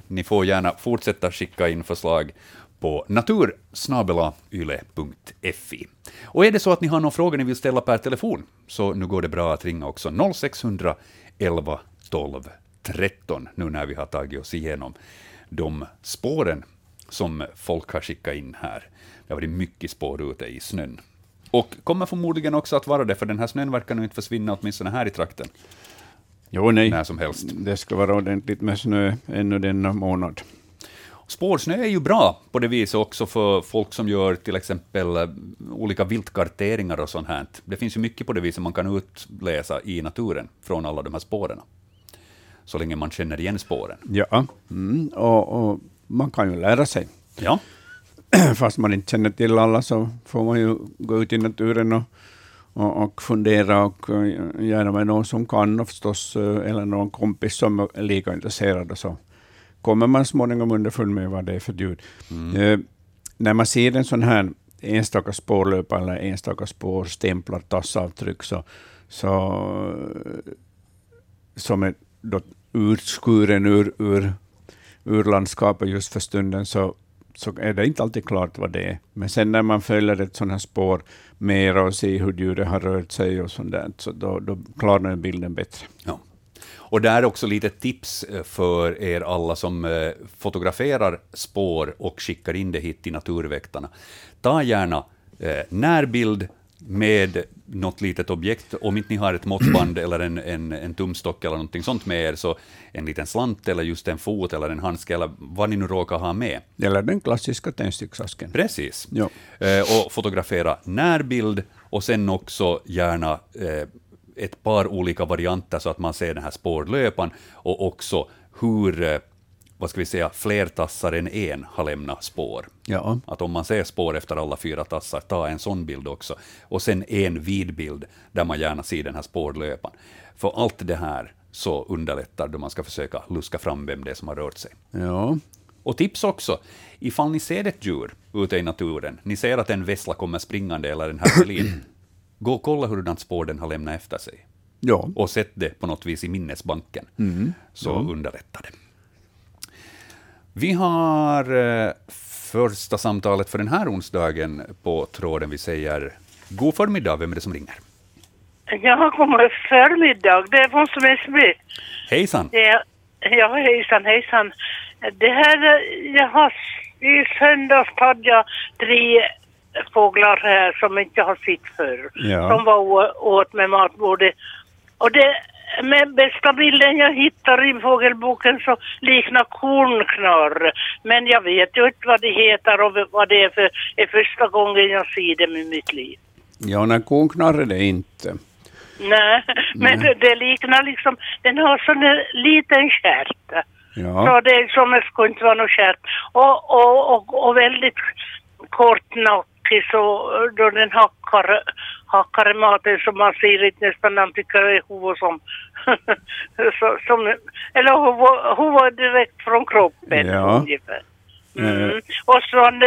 Ni får gärna fortsätta skicka in förslag på natursnabelayle.fi. Och är det så att ni har några frågor ni vill ställa per telefon, så nu går det bra att ringa också 0600 11 12 13, nu när vi har tagit oss igenom de spåren som folk har skickat in här. Det har varit mycket spår ute i snön. Och kommer förmodligen också att vara det, för den här snön verkar nu inte försvinna, åtminstone här i trakten. Jo, nej. När som helst. Det ska vara ordentligt med snö ännu denna månad. Spårsnö är ju bra på det viset också för folk som gör till exempel eh, olika viltkarteringar och sånt här. Det finns ju mycket på det viset man kan utläsa i naturen från alla de här spåren så länge man känner igen spåren. Ja, mm, och, och, man kan ju lära sig. Ja. fast man inte känner till alla så får man ju gå ut i naturen och, och, och fundera och eh, gärna med någon som kan och förstås, eh, eller någon kompis som är lika intresserad. Och så kommer man småningom underfund med vad det är för ljud. Mm. Eh, när man ser en sån här enstaka spårlöpare eller enstaka spårstämplar, tassavtryck, så, så, som är då utskuren ur, ur, ur landskapet just för stunden, så, så är det inte alltid klart vad det är. Men sen när man följer ett sådant här spår mer och ser hur djuret har rört sig och sånt där, så då, då klarnar bilden bättre. Ja. Och där är också lite tips eh, för er alla som eh, fotograferar spår och skickar in det hit till Naturväktarna. Ta gärna eh, närbild med något litet objekt. Om inte ni har ett måttband eller en, en, en tumstock eller någonting sånt med er, så en liten slant eller just en fot eller en handske eller vad ni nu råkar ha med. Eller den klassiska tändsticksasken. Precis. Ja. Eh, och fotografera närbild och sen också gärna eh, ett par olika varianter så att man ser den här spårlöpan och också hur eh, vad ska vi säga, fler tassar än en har lämnat spår. Ja. Att om man ser spår efter alla fyra tassar, ta en sån bild också. Och sen en vid bild där man gärna ser den här spårlöpan. För allt det här så underlättar då man ska försöka luska fram vem det är som har rört sig. Ja. Och tips också, ifall ni ser ett djur ute i naturen, ni ser att en vessla kommer springande eller en hermelin, gå och kolla hurdant spår den har lämnat efter sig. Ja. Och sätt det på något vis i minnesbanken, Mm. så Ja. underlättar det. Vi har eh, första samtalet för den här onsdagen på tråden. Vi säger god förmiddag, vem är det som ringer? Jag har kommit förmiddag, det är från Smedsby. Hejsan! Det ja, hejsan, hejsan. Det här, eh, jag har, i söndags hade jag tre fåglar här som inte har sett förr. Ja. Som var åt med matbordet. Och det, med bästa bilden jag hittar i fågelboken så liknar kornknarr. Men jag vet ju inte vad det heter och vad det är för är första gången jag ser dem i mitt liv. Ja, när kon knarrar det inte. Nej, men det, det liknar liksom, den har sån liten stjärt. Ja. Så det är som det skulle inte vara någon stjärt. Och, och, och, och väldigt kortnackig så då den hackar, hackar i maten så man ser inte nästan när man tycker det är huvud som, så, som eller huvud, huvud direkt från kroppen Ja. ungefär. Mm. Eh. Och så en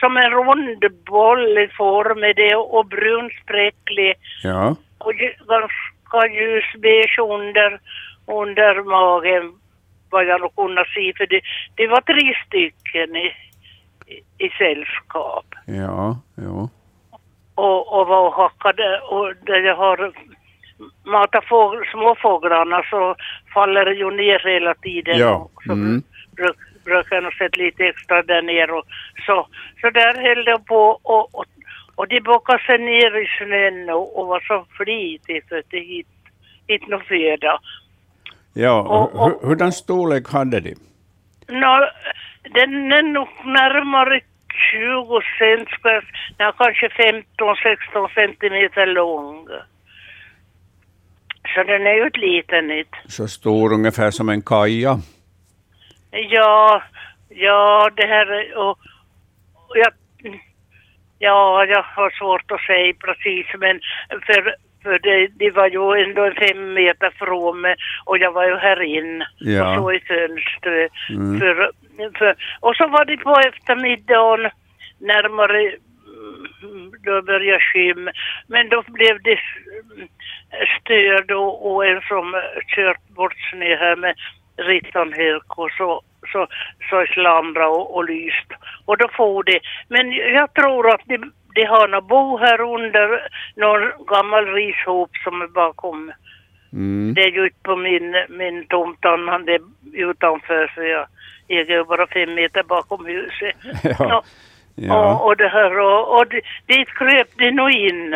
som en rund boll i form är det och brunspräcklig Ja. och ganska ljusbeige under, under magen vad jag nog kunde se för det, det var tre stycken i, i, i sällskap Ja. Ja. Och, och var hackade och där jag har matat fågel, småfåglarna så faller det ju ner hela tiden Ja, och så mm. bruk, brukar jag nog sätta lite extra där ner och så, så där höll det på och, och, och de bockade sig ner i snön och, och var så flitig för att de hit, hit någon föda. Ja. Och- och- Hur, hurdan storlek hade de? Nå, den är nog närmare 20 cent, ska jag- ja, kanske 15-16 centimeter lång. Så den är ju ett liten nytt. Så stor ungefär som en kaja. Ja, ja, det här är- och, och jag, ja, jag har svårt att säga precis men för, för det, det var ju ändå fem meter från mig och jag var ju här inne Ja. och så i fönstret. Mm. För, för, och så var det på eftermiddagen närmare mm, då började skym. Men då blev det stöd och, och en som kört bort snö här med rittanhök och så, så, så slamra och, och lyst. Och då får det. Men jag tror att de, de har nog bo här under någon gammal rishop som är bakom. Mm. Det är ju inte på min, min tomt, det är utanför för jag äger ju bara fem meter bakom huset. Ja. Och, Ja. och det här och, och dit- kröp de nog in.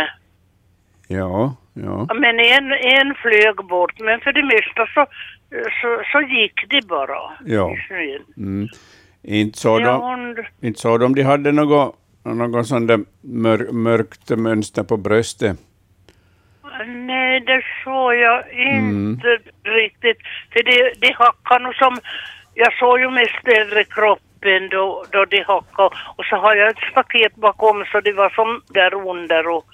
Ja. Ja. Men en, en flög bort, men för det mesta så, så, så gick de bara Ja. i snön. Mm. Inte så Ja, de, hon- inte så de, de hade något, något sånt där mör, mörkt mönster på bröstet. Nej, det såg jag inte riktigt. För det, det hackade nog som... Jag såg ju mest övre kropp ben då, då de hackade. Och så har jag ett staket bakom så det var som där under och,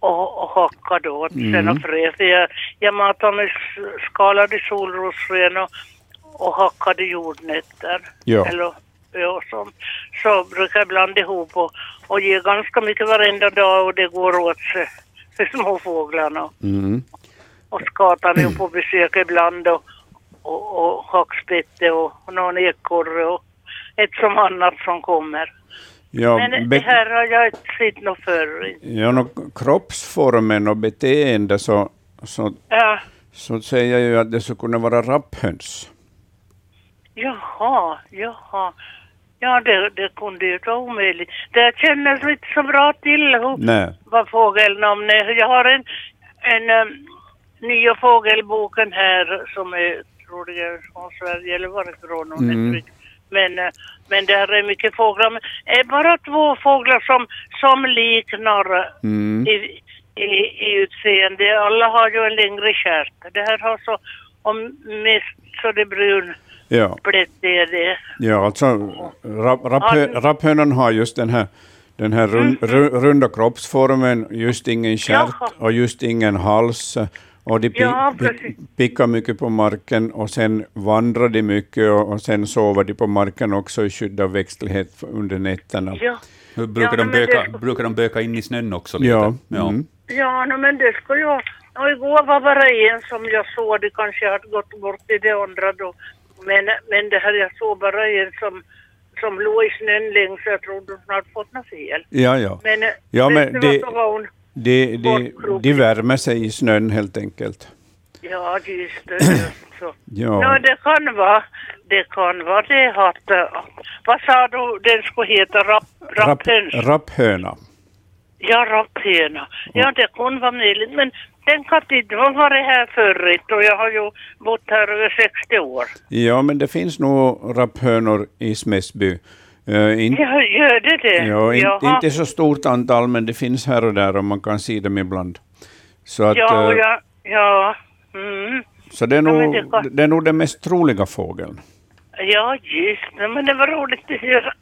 och, och hackade då sen och frö. För jag, jag matade med skalade solrosfrön och, och hackade jordnötter. Ja. Eller, ja, så, så brukar jag blanda ihop och, och ge ganska mycket varenda dag och det går åt sig för småfåglarna. Mm. Och skatan är på besök ibland och, och, och hackspette och, och någon ekorre och ett som annat som kommer. Ja, Men det här har jag inte sett något förr. ja, no, kroppsformen och beteende så, så, Ja, så säger jag ju att det skulle kunna vara rapphöns. jaha, jaha. Ja, det, det kunde ju vara omöjligt. Det känner inte så bra till hur, vad fågelnamn är. Jag har en, en um, nya fågelboken här som är, tror jag, är från Sverige eller varifrån hon Mm. är. Men, eh, men där är mycket fåglar. Men det är bara två fåglar som, som liknar Mm. i, i, i utseende. Alla har ju en längre stjärt. Det här har så, om mest så det brun Ja, det. ja alltså rap, rapphö, Ja. rapphönan har just den här, den här rund, ru- runda kroppsformen, just ingen stjärt och just ingen hals. Och de pi, Ja, pi, pickar mycket på marken och sen vandrar de mycket och, och sen sover de på marken också i skydd av växtlighet under nätterna. Ja. Hur Brukar, Ja, de men böka, det- brukar de böka in i snön också? Lite? Ja, ja. mm. Ja, no, men det skulle jag... Och igår var bara en som jag såg, det kanske hade gått bort i det andra då. Men, men det här, jag såg bara en som, som låg i snön längs, jag trodde hon hade fått något fel. Ja, ja. Men, Ja, men det- så hon... De, de, Bortkrok. de värmer sig i snön helt enkelt. Ja, just det. just Så. Ja. No, det kan vara, det kan vara det att... äh, vad sa du den skulle heta? Rapp, Rapp, rapphöns? rapphöna. Ja, rapphöna. Ja, det kunde vara möjligt. Men den kan inte ha varit här förut och jag har ju bott här över 60 år. Ja, men det finns nog rapphönor i Smäsby. Uh, in, Ja, gör det det? ja, in, inte så stort antal, men det finns här och där och man kan se dem ibland. Så, att, Ja, eh, ja, ja. Mm. så det, är Ja, nog, det kan- det är nog den mest troliga fågeln. Ja, just det. Men det var roligt att höra.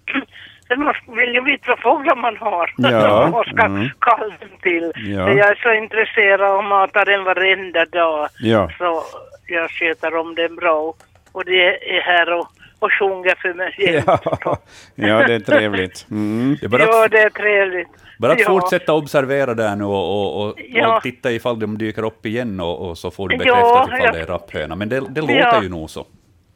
Sen måste vill ju veta vad fåglar man har. Ja, och ska mm. kalla dem till. Ja. Jag är så intresserad av att mata den varenda dag. Ja. Så jag sköter om den bra. Och det är här och, och sjunger för mig. Ja, ja, det är trevligt. Mm. Det är bara ja, att, det är trevligt. bara att ja. fortsätta observera där nu och, och, och, Ja. och titta ifall de dyker upp igen och, och så får du Ja, bekräftat ifall ja. det är rapphöna. Men det, det låter Ja. ju nog så.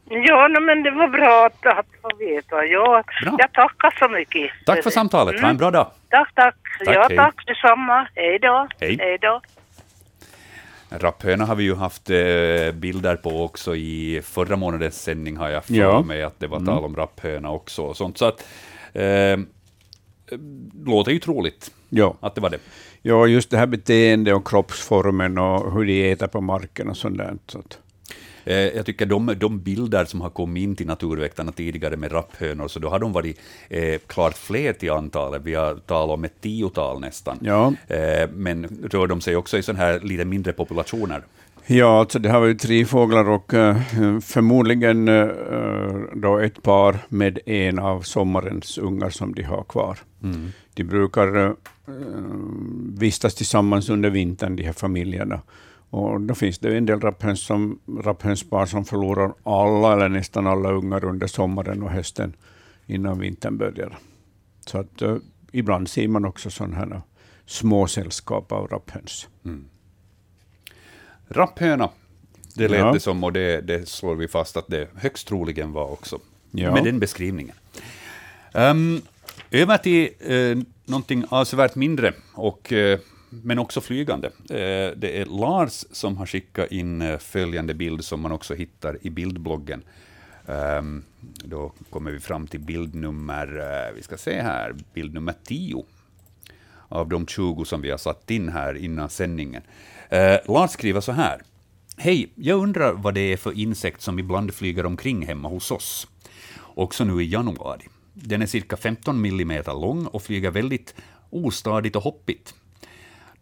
Ja, no, men det var bra att, att få veta. Ja, Bra. jag tackar så mycket. Tack för samtalet, ha en bra dag. Tack, tack. Tack, ja, hej. tack detsamma. Hej då. Hej. Hej då. Rapphöna har vi ju haft eh, bilder på också i förra månadens sändning har jag för Ja. mig att det var tal om rapphöna också och sånt. Så att, eh, låter ju troligt Ja. att det var det. ja, just det här beteendet och kroppsformen och hur de äter på marken och sånt där. Så att, Jag tycker de, de bilder som har kommit in till Naturväktarna tidigare med rapphönor, så då har de varit eh, klart fler till antalet. Vi har talat om ett tiotal nästan. Ja. Eh, men rör de sig också i sådana här lite mindre populationer? Ja, alltså det har varit tre fåglar och eh, förmodligen eh, då ett par med en av sommarens ungar som de har kvar. De brukar eh, vistas tillsammans under vintern, de här familjerna. Och då finns det en del rapphöns som, rapphönspar som förlorar alla eller nästan alla ungar under sommaren och hösten innan vintern börjar. Så att eh, ibland ser man också sådana här små sällskap av rapphöns. Rapphöna, det lät Ja. det som och det, det slår vi fast att det högst troligen var också. Ja. Med den beskrivningen. Um, över till uh, någonting avsevärt mindre, och, eh, men också flygande. Eh, det är Lars som har skickat in eh, följande bild som man också hittar i bildbloggen. Ehm, då kommer vi fram till bild nummer, eh, vi ska se här, bild nummer 10 av de 20 som vi har satt in här innan sändningen. Lars skriver så här. Hej, jag undrar vad det är för insekt som ibland flyger omkring hemma hos oss. Också nu i januari. Den är cirka 15 millimeter lång och flyger väldigt ostadigt och hoppigt.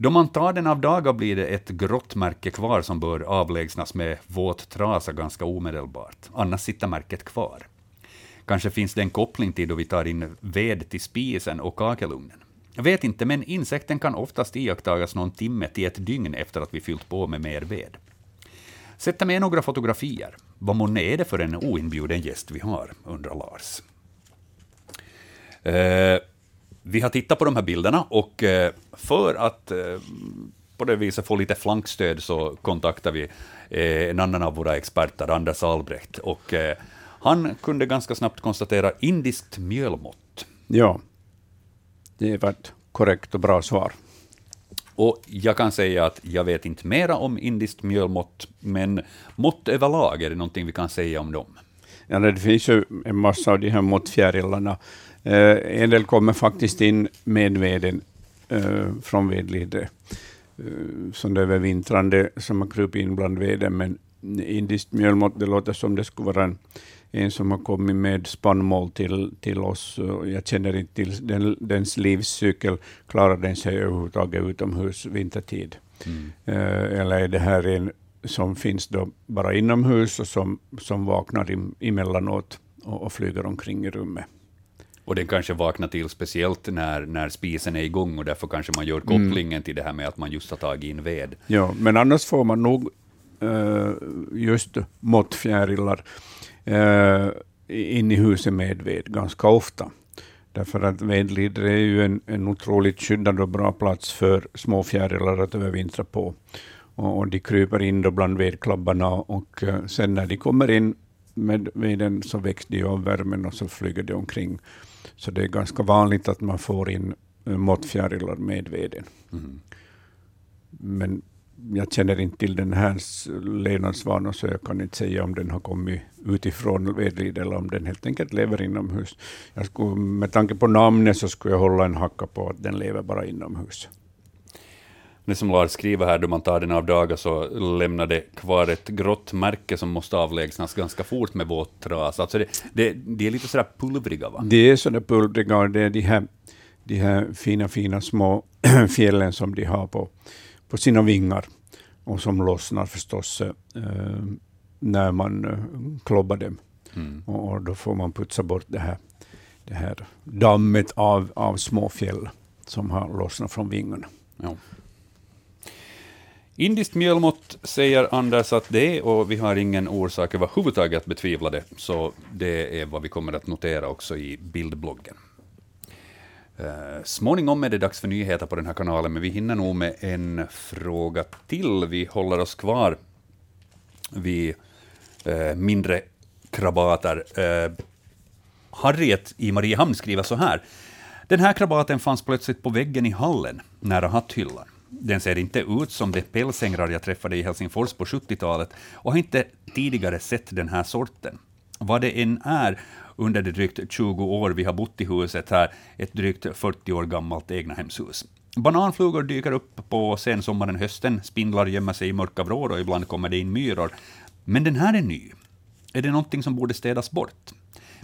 Då man tar den av daga blir det ett grått märke kvar som bör avlägsnas med våt trasa ganska omedelbart. Annars sitter märket kvar. Kanske finns det en koppling till då vi tar in ved till spisen och kakelugnen. Jag vet inte, men insekten kan oftast iakttagas någon timme till ett dygn efter att vi fyllt på med mer ved. Sätta med några fotografier. Vad månne är det för en oinbjuden gäst vi har, undrar Lars. Uh vi har tittat på de här bilderna och eh, för att eh, på det viset få lite flankstöd så kontaktar vi eh, en annan av våra experter, Anders Albrecht. Och, han kunde ganska snabbt konstatera indiskt mjölmått. Ja, det var ett korrekt och bra svar. Och jag kan säga att jag vet inte mera om indiskt mjölmått, men mått överlag, är det någonting vi kan säga om dem? Ja, det finns ju en massa av de här måttfjärilarna. Eh, en del kommer faktiskt in med veden eh, från vedlidre, eh, som det övervintrande som har krupit in bland veden, men indiskt mjölmått, det låter som det skulle vara en en som har kommit med spannmål till, till oss. Jag känner inte till den, dens livscykel. Klarar den sig överhuvudtaget utomhus vintertid? Mm. Eller är det här en som finns då bara inomhus och som, som vaknar emellanåt och, och flyger omkring i rummet? Och den kanske vaknar till speciellt när, när spisen är igång och därför kanske man gör mm. kopplingen mm. till det här med att man just har tagit in ved. Ja, men annars får man nog uh, just måttfjärilar eh, in i huset med ved ganska ofta. Därför att vedlider är ju en, en otroligt skyddad och bra plats för små fjärilar att övervintra på. Och, och de kryper in då bland vedklabbarna och uh, sen när de kommer in med veden så väcks de av värmen och så flyger de omkring. Så det är ganska vanligt att man får in uh, måttfjärilar med veden. Mm. Men jag känner inte till den här levnadsvanan, så jag kan inte säga om den har kommit utifrån vedrid eller om den helt enkelt lever inomhus. Jag skulle, med tanke på namnet så skulle jag hålla en hacka på att den lever bara inomhus. Det som Lars skriver här, då man tar den av dagar så lämnar det kvar ett grått märke som måste avlägsnas ganska fort med våt tras. Alltså det, det, det är lite sådär pulvriga va? Det är sådär pulvriga och det är de här, de här fina, fina små fjällen som de har på på sina vingar och som lossnar förstås eh, när man eh, klobbar dem. Mm. Och, och, då får man putsa bort det här, det här dammet av, av småfjäll som har lossnat från vingarna. Ja. Indiskt mjölmått säger Anders att det är, och vi har ingen orsak överhuvudtaget att betvivla det, så det är vad vi kommer att notera också i bildbloggen. Uh, småningom är det dags för nyheter på den här kanalen, men vi hinner nog med en fråga till. Vi håller oss kvar vid uh, mindre krabater. Uh, Harriet i Mariehamn skriver så här. Den här krabaten fanns plötsligt på väggen i hallen, nära hatthyllan. Den ser inte ut som de pälsängrar jag träffade i Helsingfors på 70-talet och har inte tidigare sett den här sorten. Vad det än är under de drygt 20 år vi har bott i huset här, ett drygt 40 år gammalt egnahemshus. Bananflugor dyker upp på sensommaren, hösten, spindlar gömmer sig i mörka vrår och ibland kommer det in myror. Men den här är ny. Är det någonting som borde städas bort?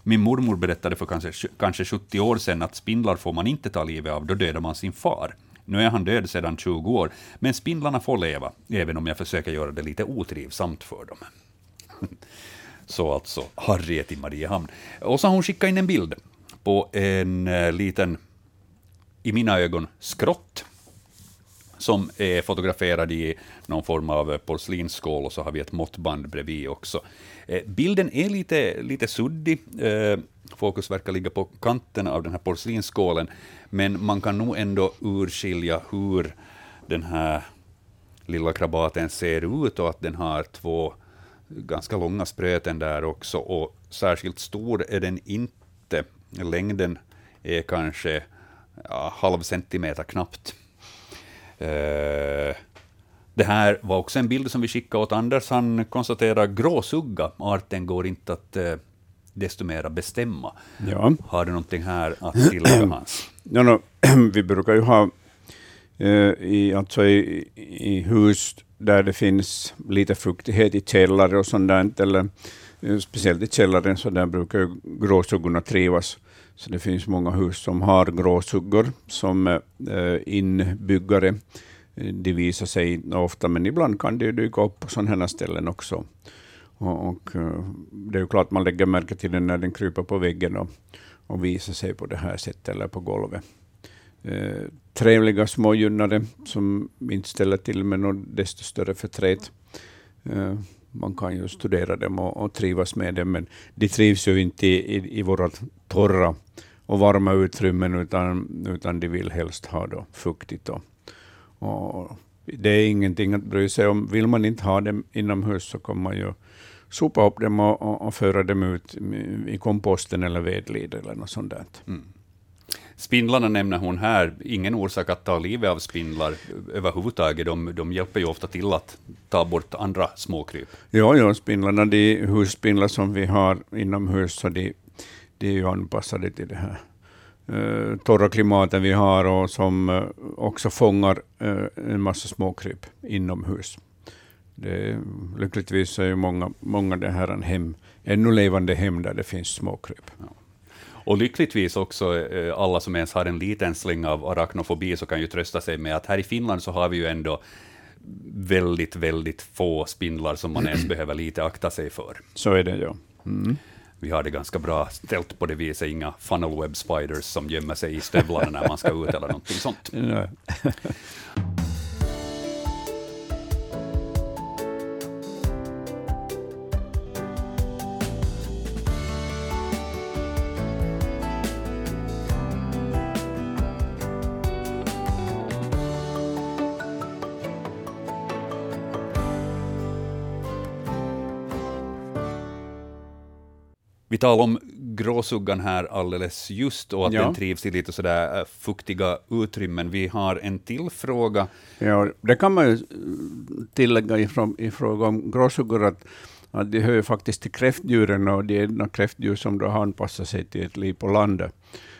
Min mormor berättade för kanske, kanske 70 år sedan att spindlar får man inte ta livet av, då dödar man sin far. Nu är han död sedan 20 år, men spindlarna får leva, även om jag försöker göra det lite otrivsamt för dem. Så alltså Harriet i Mariehamn. Och så har hon skickat in en bild på en eh, liten, i mina ögon, skrott som är fotograferad i någon form av porslinsskål och så har vi ett måttband bredvid också. Eh, bilden är lite, lite suddig. Eh, fokus verkar ligga på kanten av den här porslinsskålen, men man kan nog ändå urskilja hur den här lilla krabaten ser ut och att den har två ganska långa spröten där också, och särskilt stor är den inte. Längden är kanske ja, halv centimeter knappt. Uh, det här var också en bild som vi skickade åt Anders. Han konstaterar gråsugga, arten går inte att uh, desto mera bestämma. Ja. Har du någonting här att tillägga, Hans? Ja, no, vi brukar ju ha uh, i, alltså i, i hus där det finns lite fuktighet i källare och sånt där, eller eh, speciellt i källaren, så där brukar gråsuggorna trivas. Så det finns många hus som har gråsuggor som eh, inbyggare. Eh, de visar sig inte ofta, men ibland kan de dyka upp på sådana här ställen också. Och, och, eh, det är ju klart man lägger märke till den när den kryper på väggen och, och visar sig på det här sättet eller på golvet. Eh, trevliga smågynnare som inte ställer till med något desto större förtret. Eh, man kan ju studera dem och, och trivas med dem, men de trivs ju inte i, i, i våra torra och varma utrymmen, utan, utan de vill helst ha då fuktigt. Och, och det är ingenting att bry sig om. Vill man inte ha dem inomhus så kommer man ju sopa upp dem och, och, och föra dem ut i komposten eller vedlid eller något sånt där. Mm. Spindlarna nämner hon här, ingen orsak att ta livet av spindlar överhuvudtaget. De, de hjälper ju ofta till att ta bort andra småkryp. Ja, ja spindlarna, de husspindlar som vi har inomhus, så de, de är ju anpassade till det här uh, torra klimatet vi har och som uh, också fångar uh, en massa småkryp inomhus. Det, lyckligtvis är ju många, många det här en hem, ännu levande hem där det finns småkryp. Ja. Och lyckligtvis också eh, alla som ens har en liten släng av arachnofobi, så kan ju trösta sig med att här i Finland så har vi ju ändå väldigt, väldigt få spindlar som man ens behöver lite akta sig för. Så är det, ja. Mm. Vi har det ganska bra ställt på det viset, inga funnel web spiders som gömmer sig i stövlarna när man ska ut eller någonting sånt. Vi talade om gråsuggan här alldeles just och att ja. den trivs i lite sådär äh, fuktiga utrymmen. Vi har en till fråga. Ja, det kan man ju tillägga i, i fråga om gråsuggor att, att de hör ju faktiskt till kräftdjuren och de är kräftdjur som då har anpassat sig till ett liv på landet.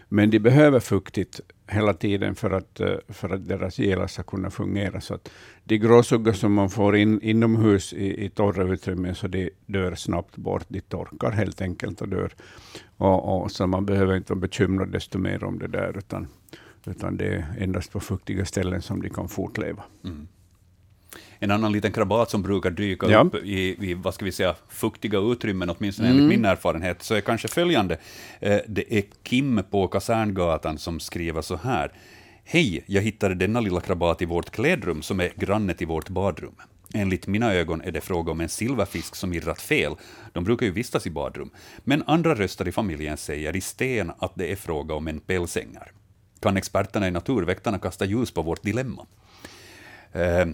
Men de behöver fuktigt hela tiden för att, eh, för att deras gelar ska kunna fungera. Så att de gråsuggor som man får in inomhus i, i torra utrymmen, så de dör snabbt bort. De torkar helt enkelt och dör. Och, och, så man behöver inte vara bekymrad desto mer om det där, utan, utan det är endast på fuktiga ställen som de kan fortleva. Mm. En annan liten krabat som brukar dyka ja. upp i, i, vad ska vi säga, fuktiga utrymmen, åtminstone mm. enligt min erfarenhet, så är kanske följande. Eh, det är Kim på Kaserngatan som skriver så här. Hej, jag hittade denna lilla krabat i vårt klädrum som är granne till vårt badrum. Enligt mina ögon är det fråga om en silverfisk som irrat fel. De brukar ju vistas i badrum. Men andra röster i familjen säger i sten att det är fråga om en pälsängare. Kan experterna i Naturväktarna kasta ljus på vårt dilemma? Eh,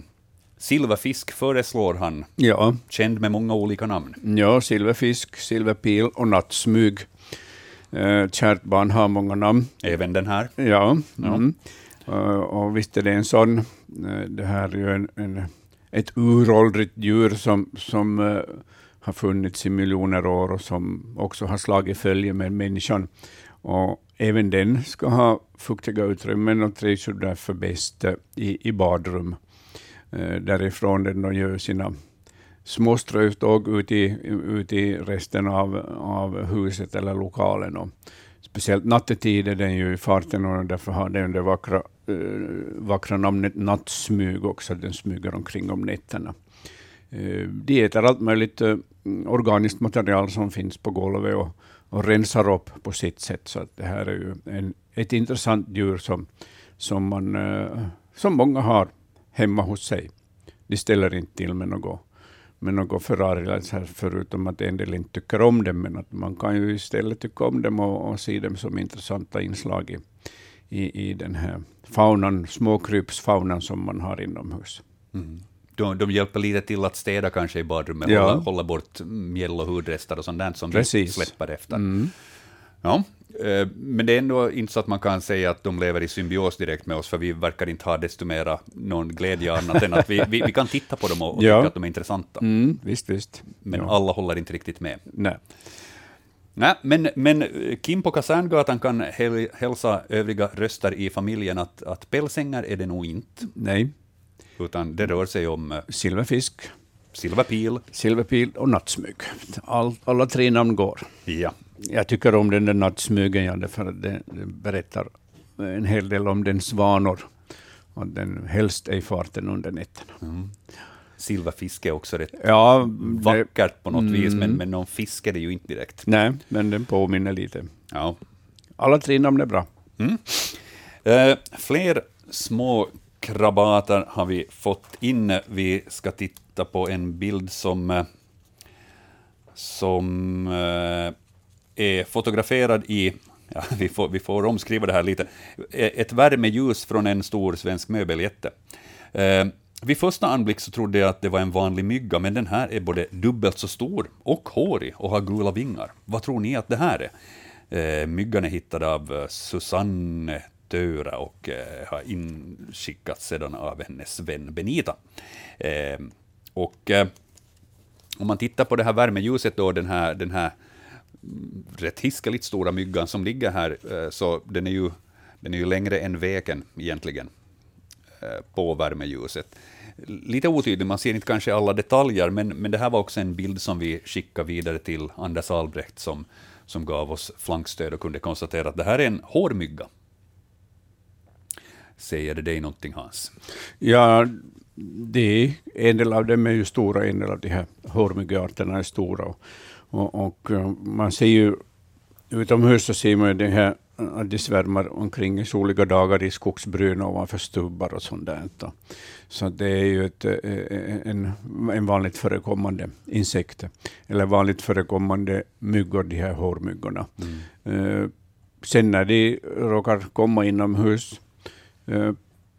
Silverfisk föreslår han, ja. känd med många olika namn. Ja, silverfisk, silverpil och nattsmyg. Eh, kärt barn har många namn. Även den här? Ja. ja. Mm. Uh, och visst är det en sån. Uh, det här är ju en, en, ett uråldrigt djur som, som uh, har funnits i miljoner år och som också har slagit följe med människan. Och även den ska ha fuktiga utrymmen och trivs därför bäst i, i badrum eh, Eh, därifrån där de gör sina små strövtåg ut i, ut i resten av, av huset eller lokalen. Och speciellt nattetid är den ju i farten och därför har den det vackra, äh, vackra namnet nattsmyg också, den smyger omkring om nätterna. Eh, äh, de äter allt möjligt äh, organiskt material som finns på golvet och, och rensar upp på sitt sätt. Så det här är ju en, ett intressant djur som, som, man, som många har hemma hos sig. De ställer inte till med något, med något Ferrari, förutom att en del inte tycker om dem, men att man kan ju istället tycka om dem och, och se dem som intressanta inslag i, i, i den här faunan, småkrypsfaunan som man har inomhus. Mm. De, de hjälper lite till att städa kanske i badrummet, ja. hålla, hålla bort mjäll och hudrester och sånt där som Precis. vi släpper efter. Mm. Ja, men det är ändå inte så att man kan säga att de lever i symbios direkt med oss, för vi verkar inte ha desto mera någon glädje annat än att vi, vi, vi kan titta på dem och, och ja. tycka att de är intressanta. Mm, visst, visst. Men ja. alla håller inte riktigt med. Nej. Nej, men, men Kim på Kaserngatan kan hälsa övriga röster i familjen att, att pälsängar är det nog inte. Nej. Utan det rör sig om... Eh, Silverfisk. Silverpil. Silverpil och nattsmyg. All, alla tre namn går. Ja. Jag tycker om den där nattsmygen, för att det berättar en hel del om dens vanor. Och den helst är i farten under nätterna. Mm. silverfisk är också rätt Ja, det, vackert på något vis, men, Mm. men någon fisk är det ju inte direkt. nej, men den påminner lite. Ja. Alla tre namn är bra. Eh, fler små krabater har vi fått in. Vi ska titta på en bild som, eh, som eh, är fotograferad i, ja, vi, får, vi får omskriva det här lite, eh, ett värmeljus från en stor svensk möbeljätte. Eh, vid första anblick så trodde jag att det var en vanlig mygga, men den här är både dubbelt så stor och hårig och har gula vingar. Vad tror ni att det här är? Eh, myggan är hittad av eh, Susanne Töra och eh, har inskickats sedan av hennes vän Benita. Eh, och eh, om man tittar på det här värmeljuset då, den här, den här rätt hiskeligt stora myggan som ligger här, eh, så den är ju, den är ju längre än veken egentligen eh, på värmeljuset. Lite otydlig, man ser inte kanske alla detaljer, men, men det här var också en bild som vi skickade vidare till Anders Albrecht som, som gav oss flankstöd och kunde konstatera att det här är en hårmygga. Säger det dig någonting, Hans? Ja, det är, en del av dem är ju stora, en del av de här hårmyggarterna är stora. Och, och, och eh, man ser ju utomhus så ser man ju det här att de svärmar omkring i soliga dagar i skogsbryn ovanför stubbar och sånt där. Så det är ju ett, eh, en, en vanligt förekommande insekt, eller vanligt förekommande myggor, de här hårmyggorna. Eh, Sen när de råkar komma inomhus eh,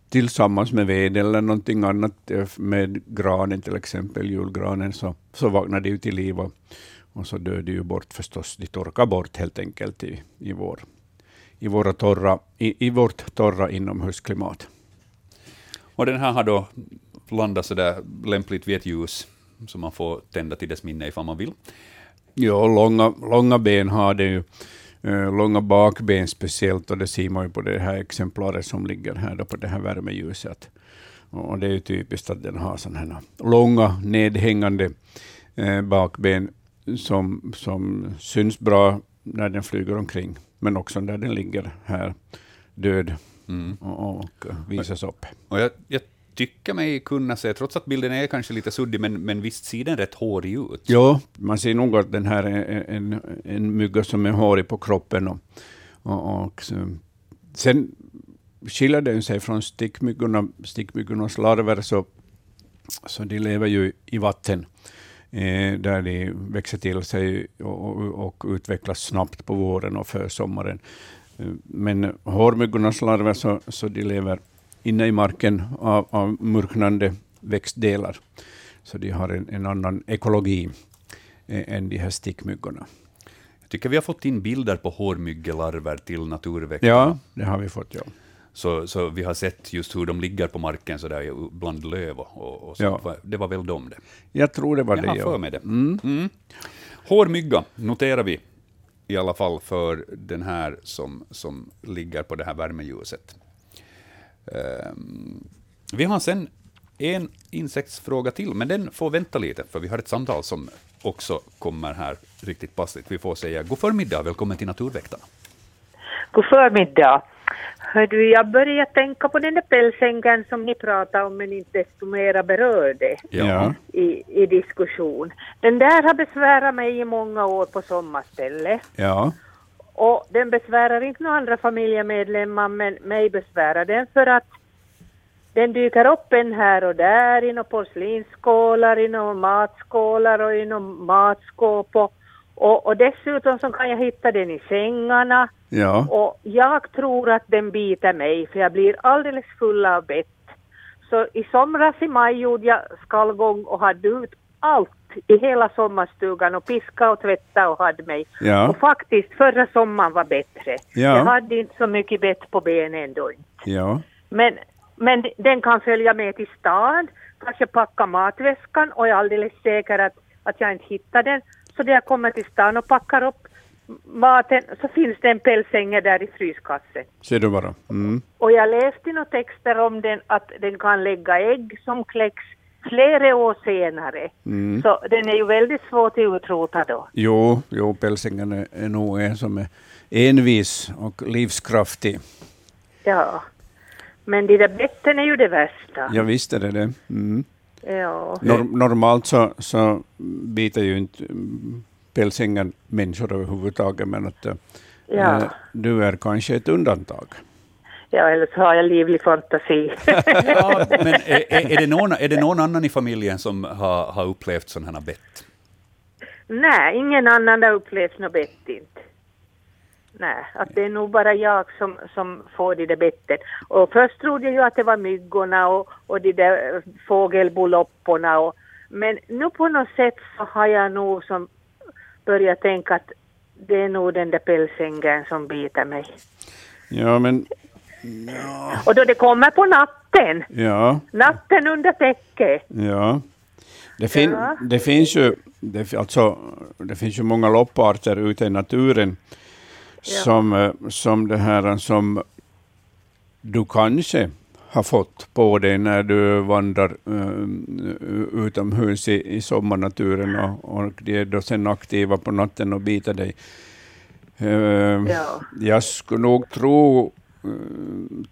tillsammans med ved eller någonting annat, eh, med granen till exempel, julgranen, så, så vaknar de ju till liv och, och så dör de ju bort förstås. De torkar bort helt enkelt i, i, vår, i, våra torra, i, i vårt torra inomhusklimat. Och den här har då landat sådär lämpligt vid ett ljus, som man får tända till dess minne ifall man vill. Ja, långa, långa ben har det ju. Eh, långa bakben speciellt, och det ser man ju på det här exemplaret som ligger här då på det här värmeljuset. Och det är ju typiskt att den har sådana här långa nedhängande eh, bakben som, som syns bra när den flyger omkring, men också när den ligger här död Mm. och, och visas upp. Och jag, jag tycker mig kunna se, trots att bilden är kanske lite suddig, men, men visst ser den rätt hårig ut. Ja, man ser nog att den här är en, en mygga som är hårig på kroppen. Och, och, och sen skiljer den sig från stickmyggorna, stickmyggornas larver, så, så de lever ju i vatten, eh, där de växer till sig och, och, och utvecklas snabbt på våren och försommaren. Eh, Men hårmyggornas larver, så, så de lever inne i marken av, av mörknande växtdelar. Så de har en, en annan ekologi eh, än de här stickmyggorna. Jag tycker vi har fått in bilder på hårmyggelarver till Naturveckan. Ja, det har vi fått. Ja. Så, så vi har sett just hur de ligger på marken så där bland löv och, och, så. Ja. Det var väl de det. Jag tror det var Jag det. har Ja. för mig det. Mm. Hårmygga noterar vi i alla fall för den här som, som ligger på det här värmeljuset. Ehm, vi har sen en insektsfråga till, men den får vänta lite, för vi har ett samtal som också kommer här riktigt passligt. Vi får säga god förmiddag, välkommen till Naturväktarna. God förmiddag. Hör du, jag börjar tänka på den där pälsängen som ni pratade om men inte desto mera berörde Ja. i, i diskussion. Den där har besvärat mig i många år på sommarställe. Ja. Och den besvärar inte några andra familjemedlemmar men mig besvärar den för att den dyker upp en här och där inom porslinsskålar, inom matskålar och inom matskåp och, och, och dessutom så kan jag hitta den i sängarna Ja. och jag tror att den biter mig för jag blir alldeles full av bett. Så i somras i maj gjorde jag skallgång och hade ut allt i hela sommarstugan och piska och tvätta och hade mig. Ja. Och faktiskt förra sommaren var bättre. Ja. Jag hade inte så mycket bett på benen ändå inte. Ja. Men, men den kan följa med till stan, kanske packa matväskan och är alldeles säker att, att jag inte hittar den. Så när jag kommer till stan och packar upp maten så finns det en pälsänge där i fryskassen. Ser du bara. Mm. Och jag läste några texter om den att den kan lägga ägg som kläcks flera år senare. Mm. Så den är ju väldigt svår att utrota då. Jo, jo, pälsängen är, är nog en som är envis och livskraftig. Ja. Men de där betten är ju det värsta. Jag visste det. det. Mm. Ja. Normalt så, så biter ju inte pälsängar människor överhuvudtaget, men att Ja. eh, du är kanske ett undantag. ja, eller så har jag livlig fantasi. Ja, men är, är, är, det någon, är det någon annan i familjen som har, har upplevt sådana här bett? Nej, ingen annan har upplevt något bett inte. Nej, att det är nog bara jag som, som får de där betten. Och först trodde jag ju att det var myggorna och, och de där fågelbolopporna och men nu på något sätt så har jag nog som börjat tänka att det är nog den där pälsängen som biter mig. Ja, men Och då det kommer på natten, ja, natten under täcket. ja. Det, fin- Ja. det, finns ju, det, alltså, det finns ju många lopparter ute i naturen som, eh, som det här som du kanske har fått på dig när du vandrar uh, utomhus i, i sommarnaturen och, och de är då sen aktiva på natten och biter dig. Eh, Ja. Jag skulle nog tro,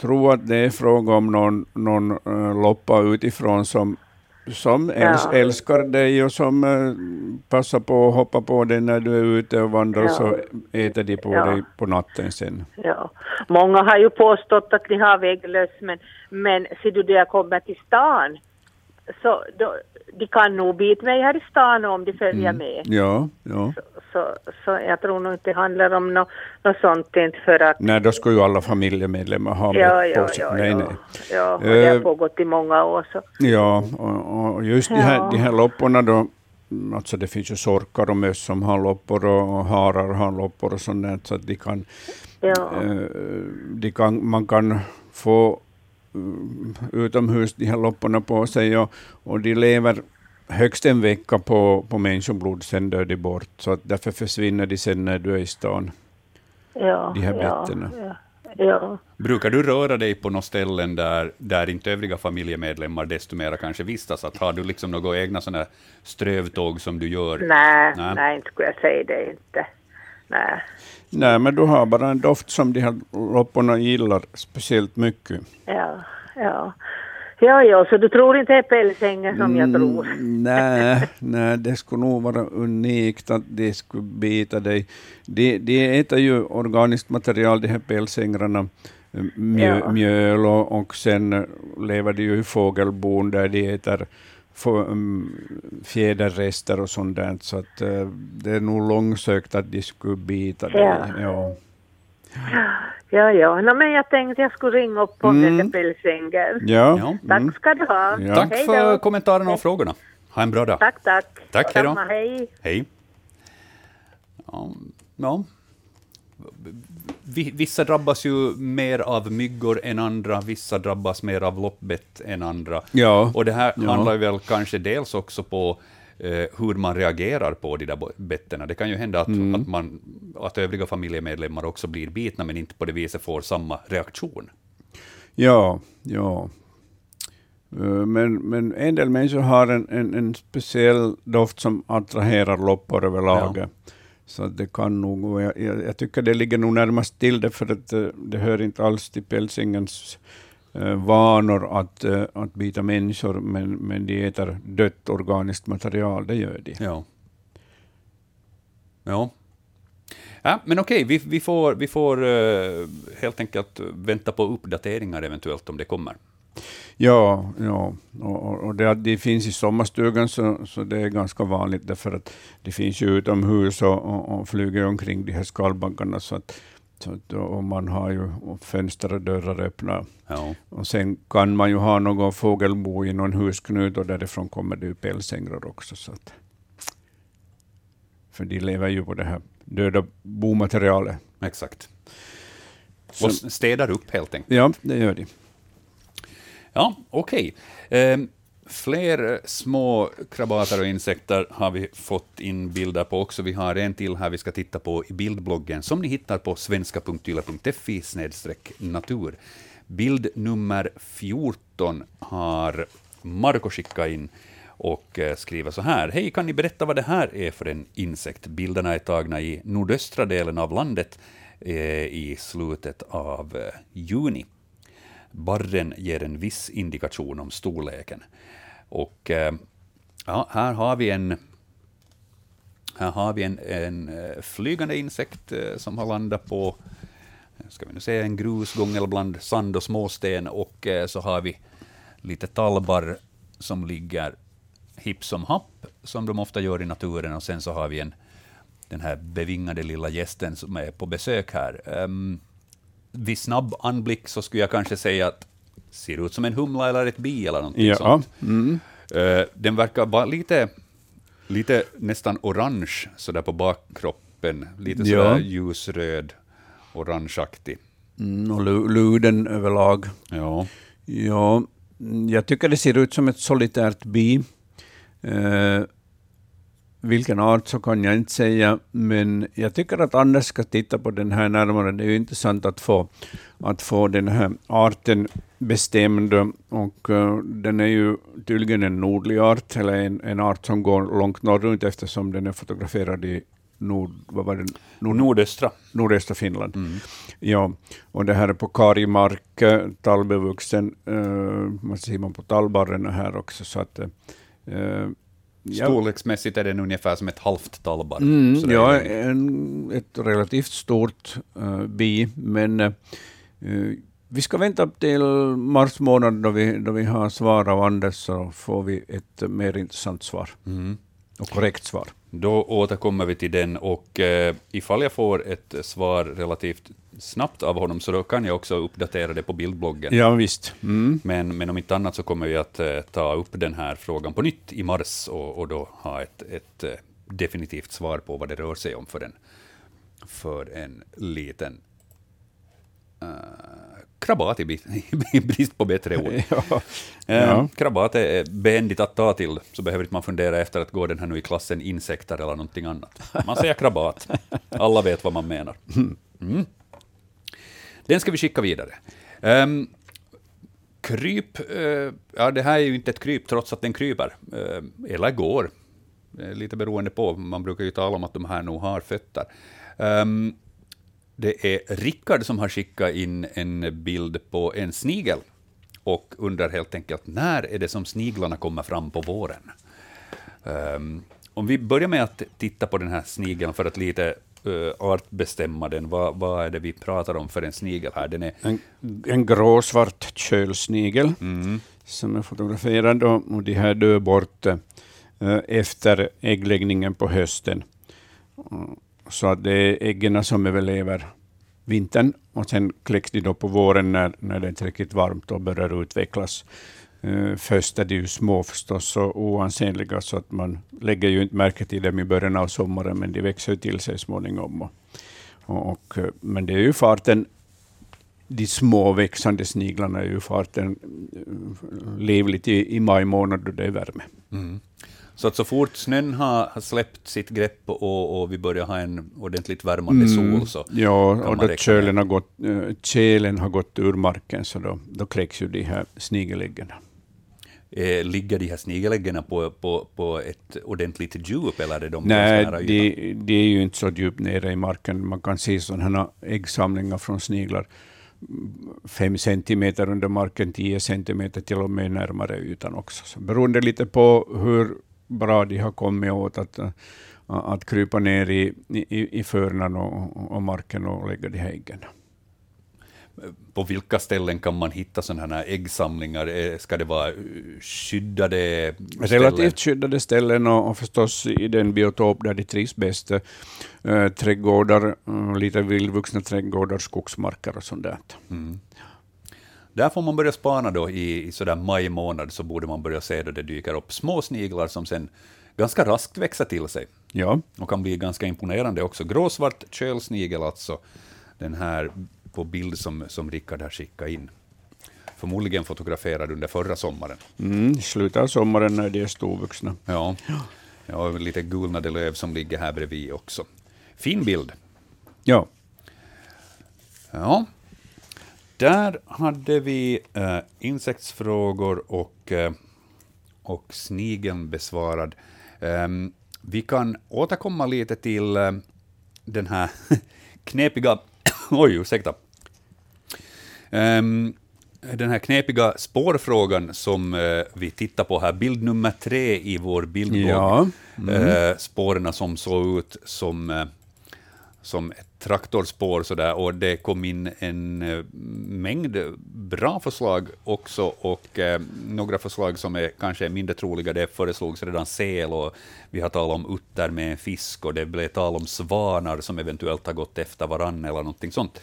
tro att det är fråga om någon, någon loppa utifrån som, som äls, Ja. älskar dig och som eh, passar på att hoppa på dig när du är ute och vandrar, Ja. så äter de på Ja. dig på natten sen. Ja. Många har ju påstått att ni har vägglöss, men, men ser du när jag kommer till stan, så då, de kan nog bita mig här i stan om de följer med. Ja, ja. Så, så jag tror nog inte det handlar om något nå sånt inte för att... Nej, då skulle ju alla familjemedlemmar ha Ja, ja, på sig. ja, nej, ja. nej. Ja, och det har Eh, pågått i många år så. Ja, och, och just de, här, de här lopporna då, alltså det finns ju sorkar och möss som har loppor och, harar har loppor och sånt där, så att de kan, Ja, eh, de kan, man kan få utomhus de här lopporna på sig och, och de lever högst en vecka på, på människoblod, sen dör de bort, så att därför försvinner de sen när du är i stan. ja, de här betterna. ja, ja. Brukar du röra dig på några ställen där, där inte övriga familjemedlemmar desto mera kanske vistas? Att har du liksom några egna sådana strövtåg som du gör? Nej, Nej. nej, inte skulle jag säga det inte. Nej. Nej, men du har bara en doft som de här lopporna gillar speciellt mycket. Ja, ja. Ja, ja, så du tror inte det är pälsängen som jag tror? Mm, nej, nej, det skulle nog vara unikt att de skulle bita dig. De, de äter ju organiskt material, de här pälsängrarna, mjö, Ja. mjöl och, och sen lever de ju i fågelbon där de äter um, fjäderrester och sånt där, så att eh, det är nog långsökt att de skulle bita dig. Ja. Ja. Ja, ja. No, men jag tänkte jag skulle ringa upp på Mm. Ja. Ja. Tack Mm. ska du ha. Ja. Tack för kommentarerna och frågorna. Ha en bra dag. Tack, tack. Tack, hej då. Hej. Ja, ja. Vi- Vissa drabbas ju mer av myggor än andra, vissa drabbas mer av loppbett än andra. Ja. Och det här Ja. handlar väl kanske dels också på eh, hur man reagerar på de där betterna. Det kan ju hända att, Mm. att, man, att övriga familjemedlemmar också blir bitna, men inte på det viset får samma reaktion. Ja, ja. Eh, Men, men en del människor har en, en, en speciell doft som attraherar loppor överlag. Ja. Så det kan nog, och jag, jag, jag tycker det ligger nog närmast till det, för att eh, det hör inte alls till pälsingens eh, vanor att, eh, att bita människor, men, men de äter dött organiskt material, det gör de. Ja. Ja. Ja, men okej, vi, vi får, vi får uh, helt enkelt vänta på uppdateringar eventuellt om det kommer. Ja, ja. och, och, det att de finns i sommarstugan så, så det är ganska vanligt därför att de finns ju utomhus och, och, och flyger omkring de här skalbaggarna så att, så och man har ju fönster och dörrar öppna. Ja. Och sen kan man ju ha någon fågelbo i någon husknut och därifrån kommer det ju pälsängrar också. Så att, för de lever ju på det här döda bomaterialet. Exakt. Och städar upp helt enkelt. Ja, det gör de. Ja, okej. Ehm, fler små krabater och insekter har vi fått in bilder på också. Vi har en till här vi ska titta på i bildbloggen, som ni hittar på svenska.yle.fi natur. Bild nummer 14 har Marco skickat in och eh, skriver så här. Hej, kan ni berätta vad det här är för en insekt? Bilderna är tagna i nordöstra delen av landet eh, i slutet av eh, juni. Barren ger en viss indikation om storleken. Och eh, ja, här har vi en här har vi en, en eh, flygande insekt eh, som har landat på ska vi nu säga, en grusgång eller bland sand och småsten, och så har vi lite talbar som ligger hipp som happ, som de ofta gör i naturen, och sen så har vi en, den här bevingade lilla gästen som är på besök här. Um, vid snabb anblick så skulle jag kanske säga att ser ut som en humla eller ett bi eller någonting Ja. sånt. Mm. Uh, den verkar vara lite, lite nästan orange sådär på bakkroppen, lite Ja. sådär ljusröd, orangeaktig. Mm, och lu- luden överlag. Ja. Ja, jag tycker det ser ut som ett solitärt bi. Eh, vilken art så kan jag inte säga, men jag tycker att Anders ska titta på den här närmare. Det är ju intressant att få, att få den här arten bestämd. Och eh, den är ju tydligen en nordlig art, eller en, en art som går långt norrut eftersom den är fotograferad i nord, vad var det? Nord, Nordöstra. nordöstra Finland. Ja, och det här är på karg mark, eh, tallbevuxen, uh, man ser man på tallbarren här också. Så att, eh, ja, Storleksmässigt är den ungefär som ett halvt tallbarr. mm, ja, en, ett relativt stort eh, bi, men eh, vi ska vänta till mars månad då vi, då vi har svar av Anders, så får vi ett mer intressant svar Mm. Och korrekt svar. Då återkommer vi till den, och eh, ifall jag får ett svar relativt snabbt av honom, så då kan jag också uppdatera det på bildbloggen. Ja, visst. Mm. Men, men om inte annat så kommer vi att eh, ta upp den här frågan på nytt i mars, och, och då ha ett, ett eh, definitivt svar på vad det rör sig om för en, för en liten uh, krabat i, brist på bättre ord. Ja. Eh, Ja. Krabat är behändigt att ta till, så behöver inte man fundera efter att gå den här nu i klassen insekter eller någonting annat. Man säger krabat. Alla vet vad man menar. Mm. Den ska vi skicka vidare. Ehm, kryp, eh, ja det här är ju inte ett kryp trots att den kryper, eh, eller går. Lite beroende på, man brukar ju tala om att de här nog har fötter. Ehm, det är Rickard som har skickat in en bild på en snigel och undrar helt enkelt när är det som sniglarna kommer fram på våren? Ehm, om vi börjar med att titta på den här snigeln för att lite uh, artbestämma den, vad, vad är det vi pratar om för en snigel här? Den är, En, en gråsvart kölsnigel mm, som är fotograferad och, och de här dör bort eh, efter äggläggningen på hösten. Så att det är äggen som överlever vintern och sen kläcks de då på våren när, när det är tillräckligt varmt och börjar utvecklas. Uh, först är de ju små förstås och oansenliga så att man lägger ju inte märke till dem i början av sommaren men de växer ju till sig småningom. Och, och, och, eh, men det är ju farten de små växande sniglarna är ju farten eh, livligt i, i maj månad då det är värme. mm. Så att så fort snön har har släppt sitt grepp och, och vi börjar ha en ordentligt värmande sol, så Ja, och då kölen har gått, eh, tjälen har gått ur marken, så då, då kläcks ju de här snigeläggen. eh, ligger de här snigeläggen på, på, på ett ordentligt djup, eller är det de Nej, en sån här yta? de, de är ju inte så djupt nere i marken. Man kan se sådana äggsamlingar från sniglar mm, fem centimeter under marken, tio centimeter till och med närmare ytan också. Så beroende lite på hur bra de har kommit åt att, eh, att krypa ner i, i, i förnan och, och marken och lägga de här äggen. På vilka ställen kan man hitta sådana här äggsamlingar? Eh, Ska det vara skyddade ställen? Relativt skyddade ställen och, och förstås i den biotop där de trivs bäst. Eh, trädgårdar, lite vildvuxna trädgårdar, skogsmarker och sånt där. Mm. Där får man börja spana då i, i sådär maj månad, så borde man börja se då det dyker upp små sniglar som sen ganska raskt växer till sig Ja, och kan bli ganska imponerande också. Gråsvart kölsnigel alltså, den här på bild som, som Rickard har skickat in. Förmodligen fotograferad under förra sommaren. mm, slutet av sommaren när de är storvuxna. Ja, ja lite gulnade löv som ligger här bredvid också. Fin bild. Ja, Ja, där hade vi eh, insektsfrågor och, eh, och snigeln besvarad. Ehm, vi kan återkomma lite till eh, den här knepiga... Oj, ursäkta. Ehm, den här knepiga spårfrågan som eh, vi tittar på här, bild nummer tre i vår bildblogg. Ja. Mm. Eh, spåren som såg ut som, eh, som ett traktorspår sådär, och det kom in en eh, mängd bra förslag också, och eh, några förslag som är kanske mindre troliga. Det föreslogs redan sel, och vi har talat om utter med en fisk, och det blev tal om svanar som eventuellt har gått efter varann eller någonting sånt.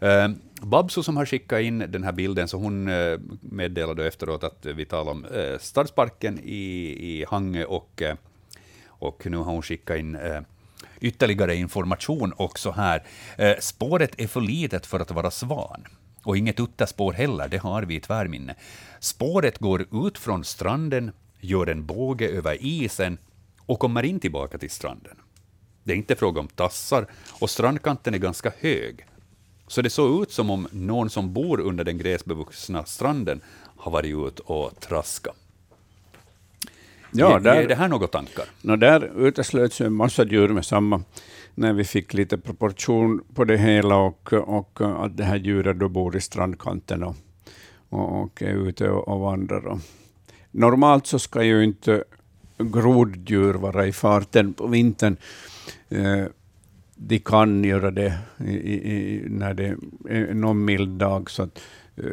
Eh, Babso som har skickat in den här bilden, så hon eh, meddelade efteråt att vi talar om eh, Stadsparken i, i Hangö, och, eh, och nu har hon skickat in eh, ytterligare information också här. Eh, spåret är för litet för att vara svan. Och inget utterspår heller, det har vi i tvärminne. Spåret går ut från stranden, gör en båge över isen och kommer in tillbaka till stranden. Det är inte fråga om tassar och strandkanten är ganska hög. Så det såg ut som om någon som bor under den gräsbevuxna stranden har varit ute och traskat. Ja, Ge- ger där, det här några tankar? no, där uteslöts ju en massa djur med samma, när vi fick lite proportion på det hela och, och att det här djuret då bor i strandkanten och, och, och är ute och, vandrar. Och. Normalt så ska ju inte groddjur vara i farten på vintern. Eh, de kan göra det i, i, när det är någon mild dag. Så att, eh,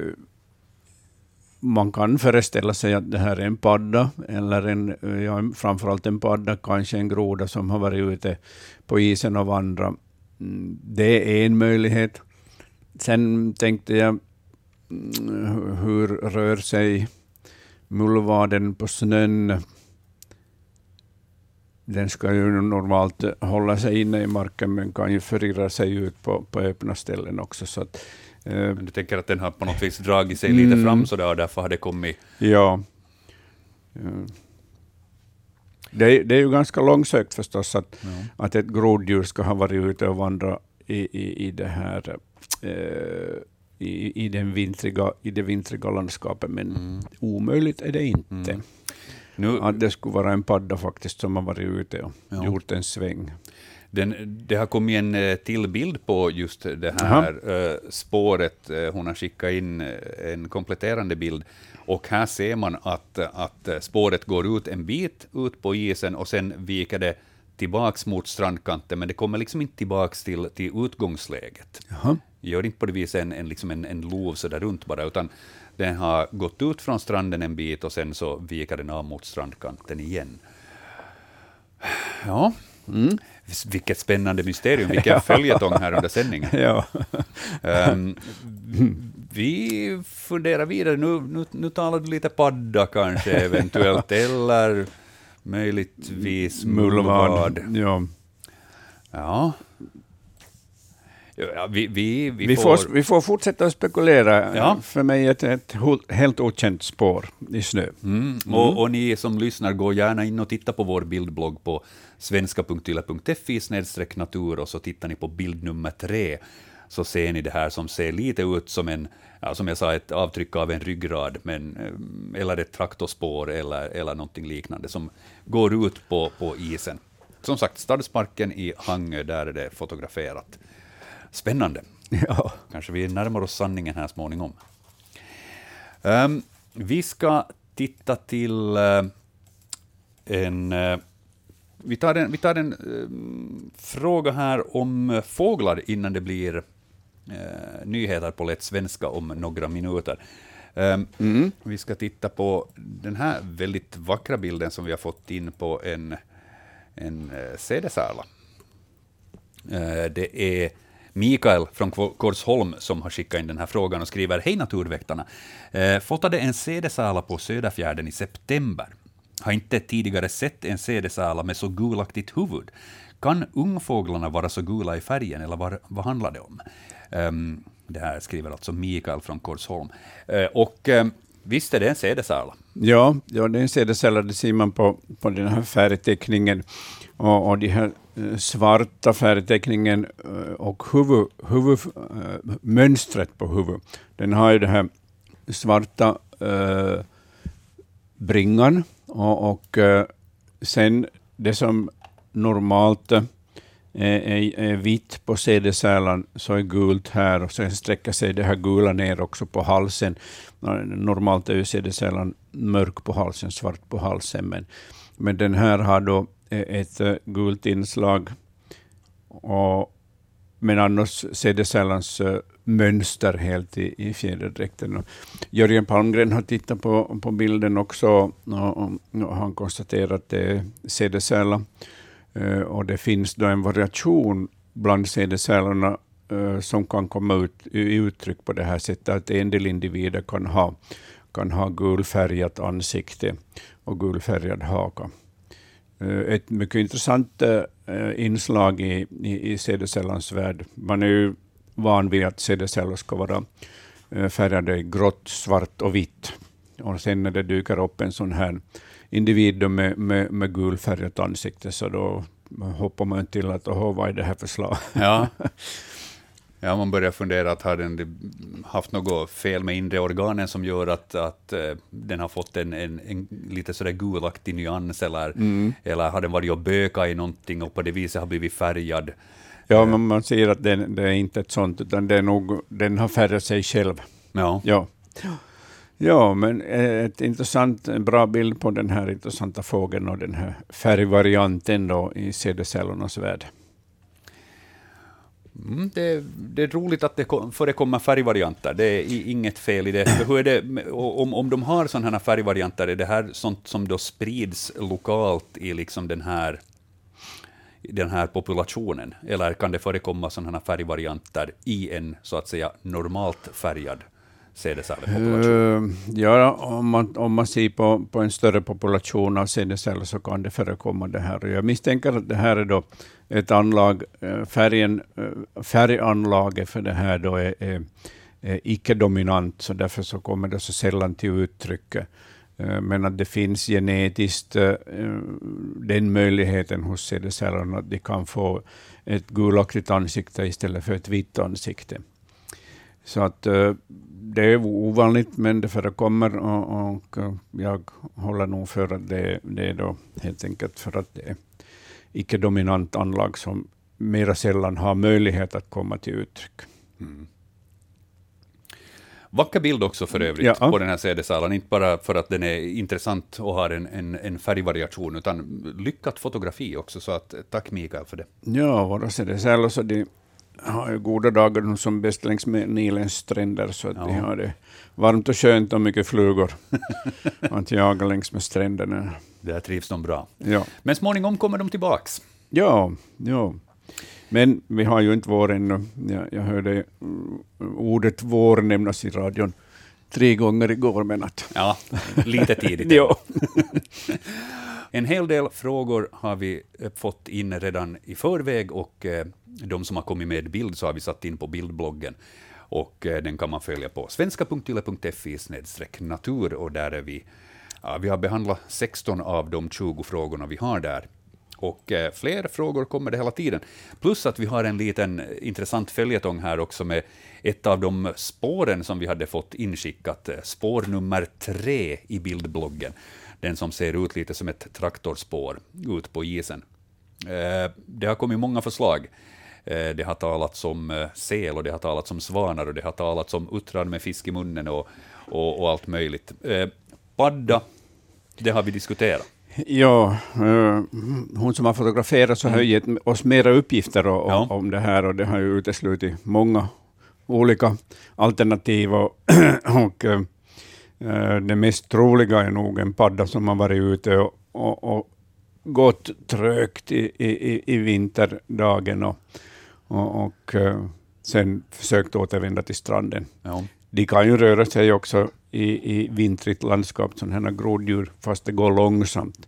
man kan föreställa sig att det här är en padda, eller en, ja, framförallt en padda, kanske en groda som har varit ute på isen och vandrat. Mm, det är en möjlighet. Sen tänkte jag, mm, hur rör sig mullvaden på snön? Den ska ju normalt hålla sig inne i marken, men kan ju förirra sig ut på, på öppna ställen också. Så att, eh, du tänker att den har på något vis dragit sig lite Mm. fram sådär, och därför har det kommit... Ja. Ja. Det, är- det är ju ganska långsökt förstås att, att ett groddjur ska ha varit ute och vandrat i, i, i, det här, eh, i, i, den vintriga, i det vintriga landskapet, men omöjligt är det inte. Mm. Nu, Att det skulle vara en padda faktiskt som har varit ute och Ja. gjort en sväng. Den, det har kommit en eh, till bild på just det här eh, spåret. Eh, Hon har skickat in en kompletterande bild. Och här ser man att, att spåret går ut en bit ut på isen och sen viker det tillbaks mot strandkanten, men det kommer liksom inte tillbaks till, till utgångsläget. Jaha. Gör inte på det viset en, en, liksom en, en lov så där runt bara, utan den har gått ut från stranden en bit och sen så viker den av mot strandkanten igen. Ja, Mm. vilket spännande mysterium, vilken följetong här under sändningen. Ja. Ehm, vi funderar vidare, nu, nu, nu talar du lite padda kanske eventuellt, eller möjligtvis mullvad. Ja. Ja. Ja, vi, vi, vi, Vi, får, vi får fortsätta att spekulera. Ja. För mig är det ett helt okänt spår i snö. Mm. Och, och ni som lyssnar, gå gärna in och titta på vår bildblogg på svenska.yle.fi natur och så tittar ni på bild nummer tre, så ser ni det här som ser lite ut som en, ja, som jag sa, ett avtryck av en ryggrad, men, eh, eller ett traktorspår eller, eller någonting liknande som går ut på, på isen. Som sagt, Stadsparken i Hangö, där är det fotograferat. Spännande. Ja. Kanske vi närmar oss sanningen här småningom. Ehm, vi ska titta till eh, en... eh, vi tar en, vi tar en eh, fråga här om fåglar innan det blir nyheter på lätt svenska om några minuter. Ehm, Vi ska titta på den här väldigt vackra bilden som vi har fått in på en, en sädesärla. Det är Mikael från Korsholm som har skickat in den här frågan och skriver Hej naturväktarna! Eh, Fotade en sädesärla på Söderfjärden i september. Har inte tidigare sett en sädesärla med så gulaktigt huvud. Kan ungfåglarna vara så gula i färgen eller vad, vad handlar det om? Ehm, det här skriver alltså Mikael från Korsholm. Eh, och eh, visst är det en sädesärla? Ja, ja, det är en CD-celler, det ser man på, på den här färgteckningen. Och, och de här eh, svarta färgteckningen eh, och huvud, huvud, eh, mönstret på huvudet. Den har ju den här svarta äh, bringan och, och sen det som normalt Eh, är, är vitt på sädesärlan så är gult här och sen sträcker sig det här gula ner också på halsen. Normalt är ju sädesärlan mörk på halsen, svart på halsen, men, men den här har då eh, ett eh, gult inslag. Och, men annars sädesärlans mönster helt i, i fjäderdräkten. Jörgen Palmgren har tittat på, på bilden också och, och, och han konstaterar att det är sädesärla. Eh, och det finns då en variation bland sädesärlorna eh, som kan komma ut i uttryck på det här sättet, att en del individer kan ha, kan ha gulfärgat ansikte och gulfärgad haka. Eh, ett mycket intressant inslag i, i, i sädesärlans värld. Man är ju van vid att CD-celler ska vara färgade i grått, svart och vitt. Och sen när det dyker upp en sån här individ med, med, med gulfärgat ansikte, så då hoppar man till att oh, vad är det här för slag? Ja. Ja, man börjar fundera att har den haft något fel med inre organen som gör att, att uh, den har fått en, en, en lite sådär gulaktig nyans, eller, mm. eller har den varit och bökat i någonting och på det viset har blivit färgad. Ja, men man ser att det, det är inte ett sånt, utan det är nog, den har färgat sig själv. Ja. ja. Ja, men eh, ett intressant, en bra bild på den här intressanta fågeln och den här färgvarianten då i CD-cellernas värld. Mm, det, det, är roligt att det förekommer färgvarianter, det är inget fel i det. Hur är det om, om de har sådana här färgvarianter, är det här sånt som då sprids lokalt i liksom den här den här populationen? Eller kan det förekomma sådana färgvarianter i en så att säga normalt färgad sädesärlepopulation? Uh, ja, om man, om man ser på, på en större population av sädesärlor så kan det förekomma det här. Jag misstänker att det här är då ett anlag, eh, färgen, eh, färganlaget för det här då är, är, är icke-dominant, så därför så kommer det så sällan till uttryck. Eh, men att det finns genetiskt eh, den möjligheten hos sädesärlarna att de kan få ett gulaktigt ansikte istället för ett vitt ansikte. Så att eh, det är ovanligt, men det förekommer och, och jag håller nog för att det, det är då helt enkelt för att det är icke-dominant anlag som mera sällan har möjlighet att komma till uttryck. Mm. Vacker bild också för övrigt ja. på den här CD-salen, inte bara för att den är intressant och har en, en, en färgvariation, utan lyckat fotografi också, så att tack Mikael för det. Ja, våra CD-salar så de har ju goda dagar som bäst längs med Nilens stränder, så att ja. de har det varmt och skönt och mycket flugor att jaga längs med stränderna. Där trivs de bra. Ja. Men småningom kommer de tillbaks. Ja, ja. Men vi har ju inte vår ännu. Jag, jag hörde ordet vår nämnas i radion tre gånger igår, men att... Ja, lite tidigt. ja. En hel del frågor har vi fått in redan i förväg och eh, de som har kommit med bild så har vi satt in på bildbloggen. Och eh, den kan man följa på svenska.yle.fi natur och där är vi Ja, vi har behandlat 16 av de 20 frågorna vi har där. Och eh, fler frågor kommer det hela tiden. Plus att vi har en liten eh, intressant följetong här också med ett av de spåren som vi hade fått inskickat, spår nummer tre i bildbloggen. Den som ser ut lite som ett traktorspår ut på isen. Det har kommit många förslag. Det har talats om sel och det har talats om svanar och det har talats om uttrar med fisk i munnen och, och, och allt möjligt. Padda, det har vi diskuterat. Ja, hon som har fotograferat så har gett oss mera uppgifter och, ja. om det här och det har ju uteslutit många olika alternativ. Och, och det mest troliga är nog en padda som har varit ute och, och, och gått trögt i, i, i vinterdagen och, och, och uh, sen försökt återvända till stranden. Ja. De kan ju röra sig också i, i vintrigt landskap, sådana här groddjur, fast det går långsamt.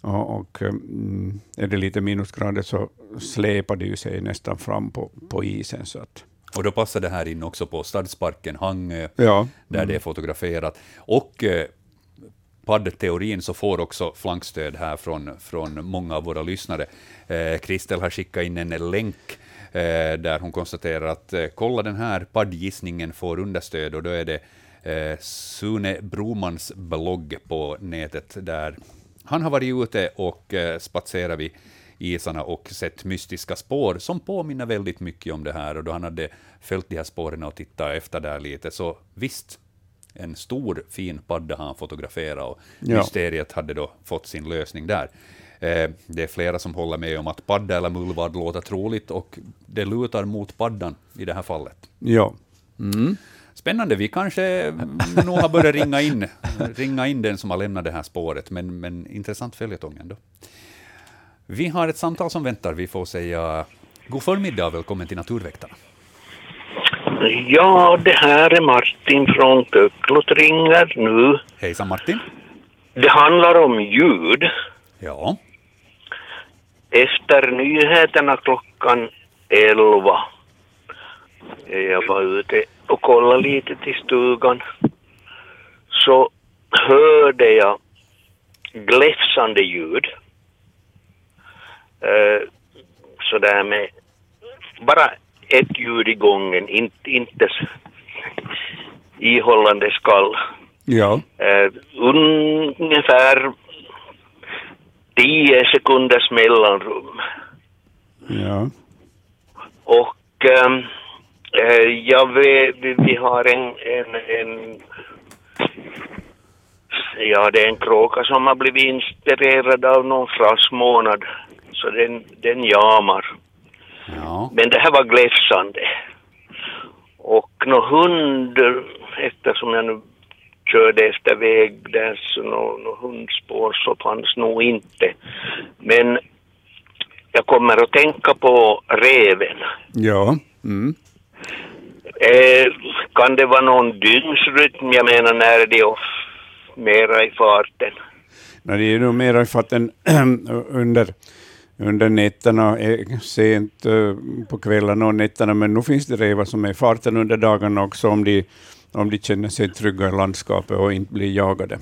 Och, och mm, är det lite minusgrader så släpar det sig nästan fram på, på isen. Så att. Och då passar det här in också på Stadsparken Hangö, ja. där mm. det är fotograferat. Och eh, paddteorin så får också flankstöd här från, från många av våra lyssnare. Eh, Kristel har skickat in en länk eh, där hon konstaterar att eh, kolla den här paddgissningen får understöd och då är det eh, Sune Bromans blogg på nätet, där han har varit ute och eh, spatserat vid, isarna och sett mystiska spår som påminner väldigt mycket om det här. Och då han hade följt de här spåren och tittat efter där lite, så visst, en stor fin padda han fotograferat och Ja. mysteriet hade då fått sin lösning där. Eh, Det är flera som håller med om att padda eller mullvad låter troligt och det lutar mot paddan i det här fallet. Ja. Spännande, vi kanske nog har börjat ringa in, ringa in den som har lämnat det här spåret, men, men intressant följetong ändå. Vi har ett samtal som väntar, vi får säga god förmiddag och välkommen till Naturväktarna. Ja, det här är Martin från Köklot ringer nu. Hejsan Martin. Det handlar om ljud. Ja, Efter nyheterna klockan 11 jag var ute och kollade lite till stugan så hörde jag gläfsande ljud. Eh, sådär med bara ett ljud i gången, inte, ihållande skall. Ja. Eh, ungefär 10 sekunders mellanrum. Ja. Och eh, jag vet, vi, vi har en, en, en Ja, det är en kråka som har blivit inspirerad av någon frasmånad. Så den, den jamar. ja, Men det här var gläfsande. Och nå hund, eftersom jag nu körde efter väg där så nå, nå hundspår så fanns nog inte. Men jag kommer att tänka på reven. Ja. Mm. Eh, kan det vara någon dygnsrytm? Jag menar när är off, mera i farten. Nej, det är nog mer för att den under, under nätterna, är sent eh, på kvällarna och nätterna, men nu finns det rävar som är i farten under dagarna också om de, om de känner sig trygga i landskapet och inte blir jagade.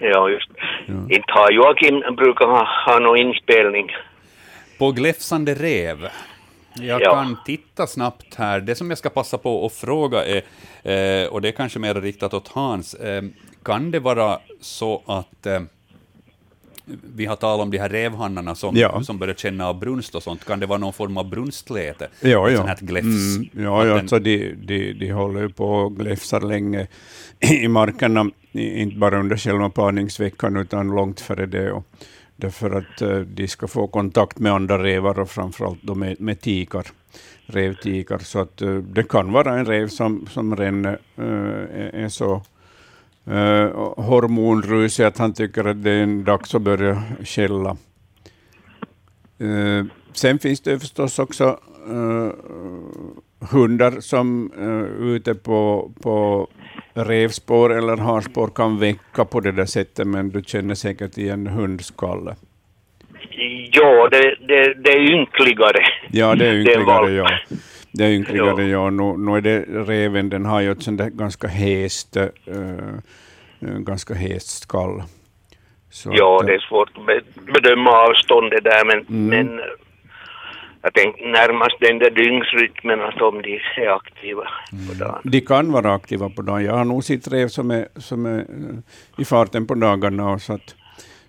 Ja, just Inte har Joakim brukar ha, ha någon inspelning. på gläfsande rev. Jag Ja. kan titta snabbt här. Det som jag ska passa på att fråga är, eh, och det är kanske mer riktat åt Hans, eh, kan det vara så att eh, vi har talat om de här revhannarna som, Ja. som börjar känna av brunst och sånt. Kan det vara någon form av brunstläte? Ja, ja. sånt här gläfs? Mm, ja, ja alltså de, de, de håller ju på och gläfsar länge i markerna, inte bara under själva parningsveckan utan långt före det. Och därför att eh, de ska få kontakt med andra rävar och framförallt då med, med tikar, revtikar. Så att eh, det kan vara en räv som, som redan eh, är så uh, hormonrusig att han tycker att det är en dags att börja skälla. Eh, sen finns det förstås också eh, hundar som uh, ute på, på revspår eller harspår kan väcka på det där sättet, men du känner säkert igen hundskalle. Ja, det, det, det är ynkligare. Ja, det är ynkligare, ja. Det är ynkligare, Ja. ja. Nu, nu är det reven, den har ju ett sånt där ganska häst, uh, ganska häst skall. Så Ja, att, eh, det är svårt att be- bedöma avståndet där, men, Mm. men eh, jag tänkte närmast den där dygnsrytmen, att om de är aktiva på dagen. De kan vara aktiva på dagen. Jag har nog sett rev som är, som är eh, i farten på dagarna. Och så att,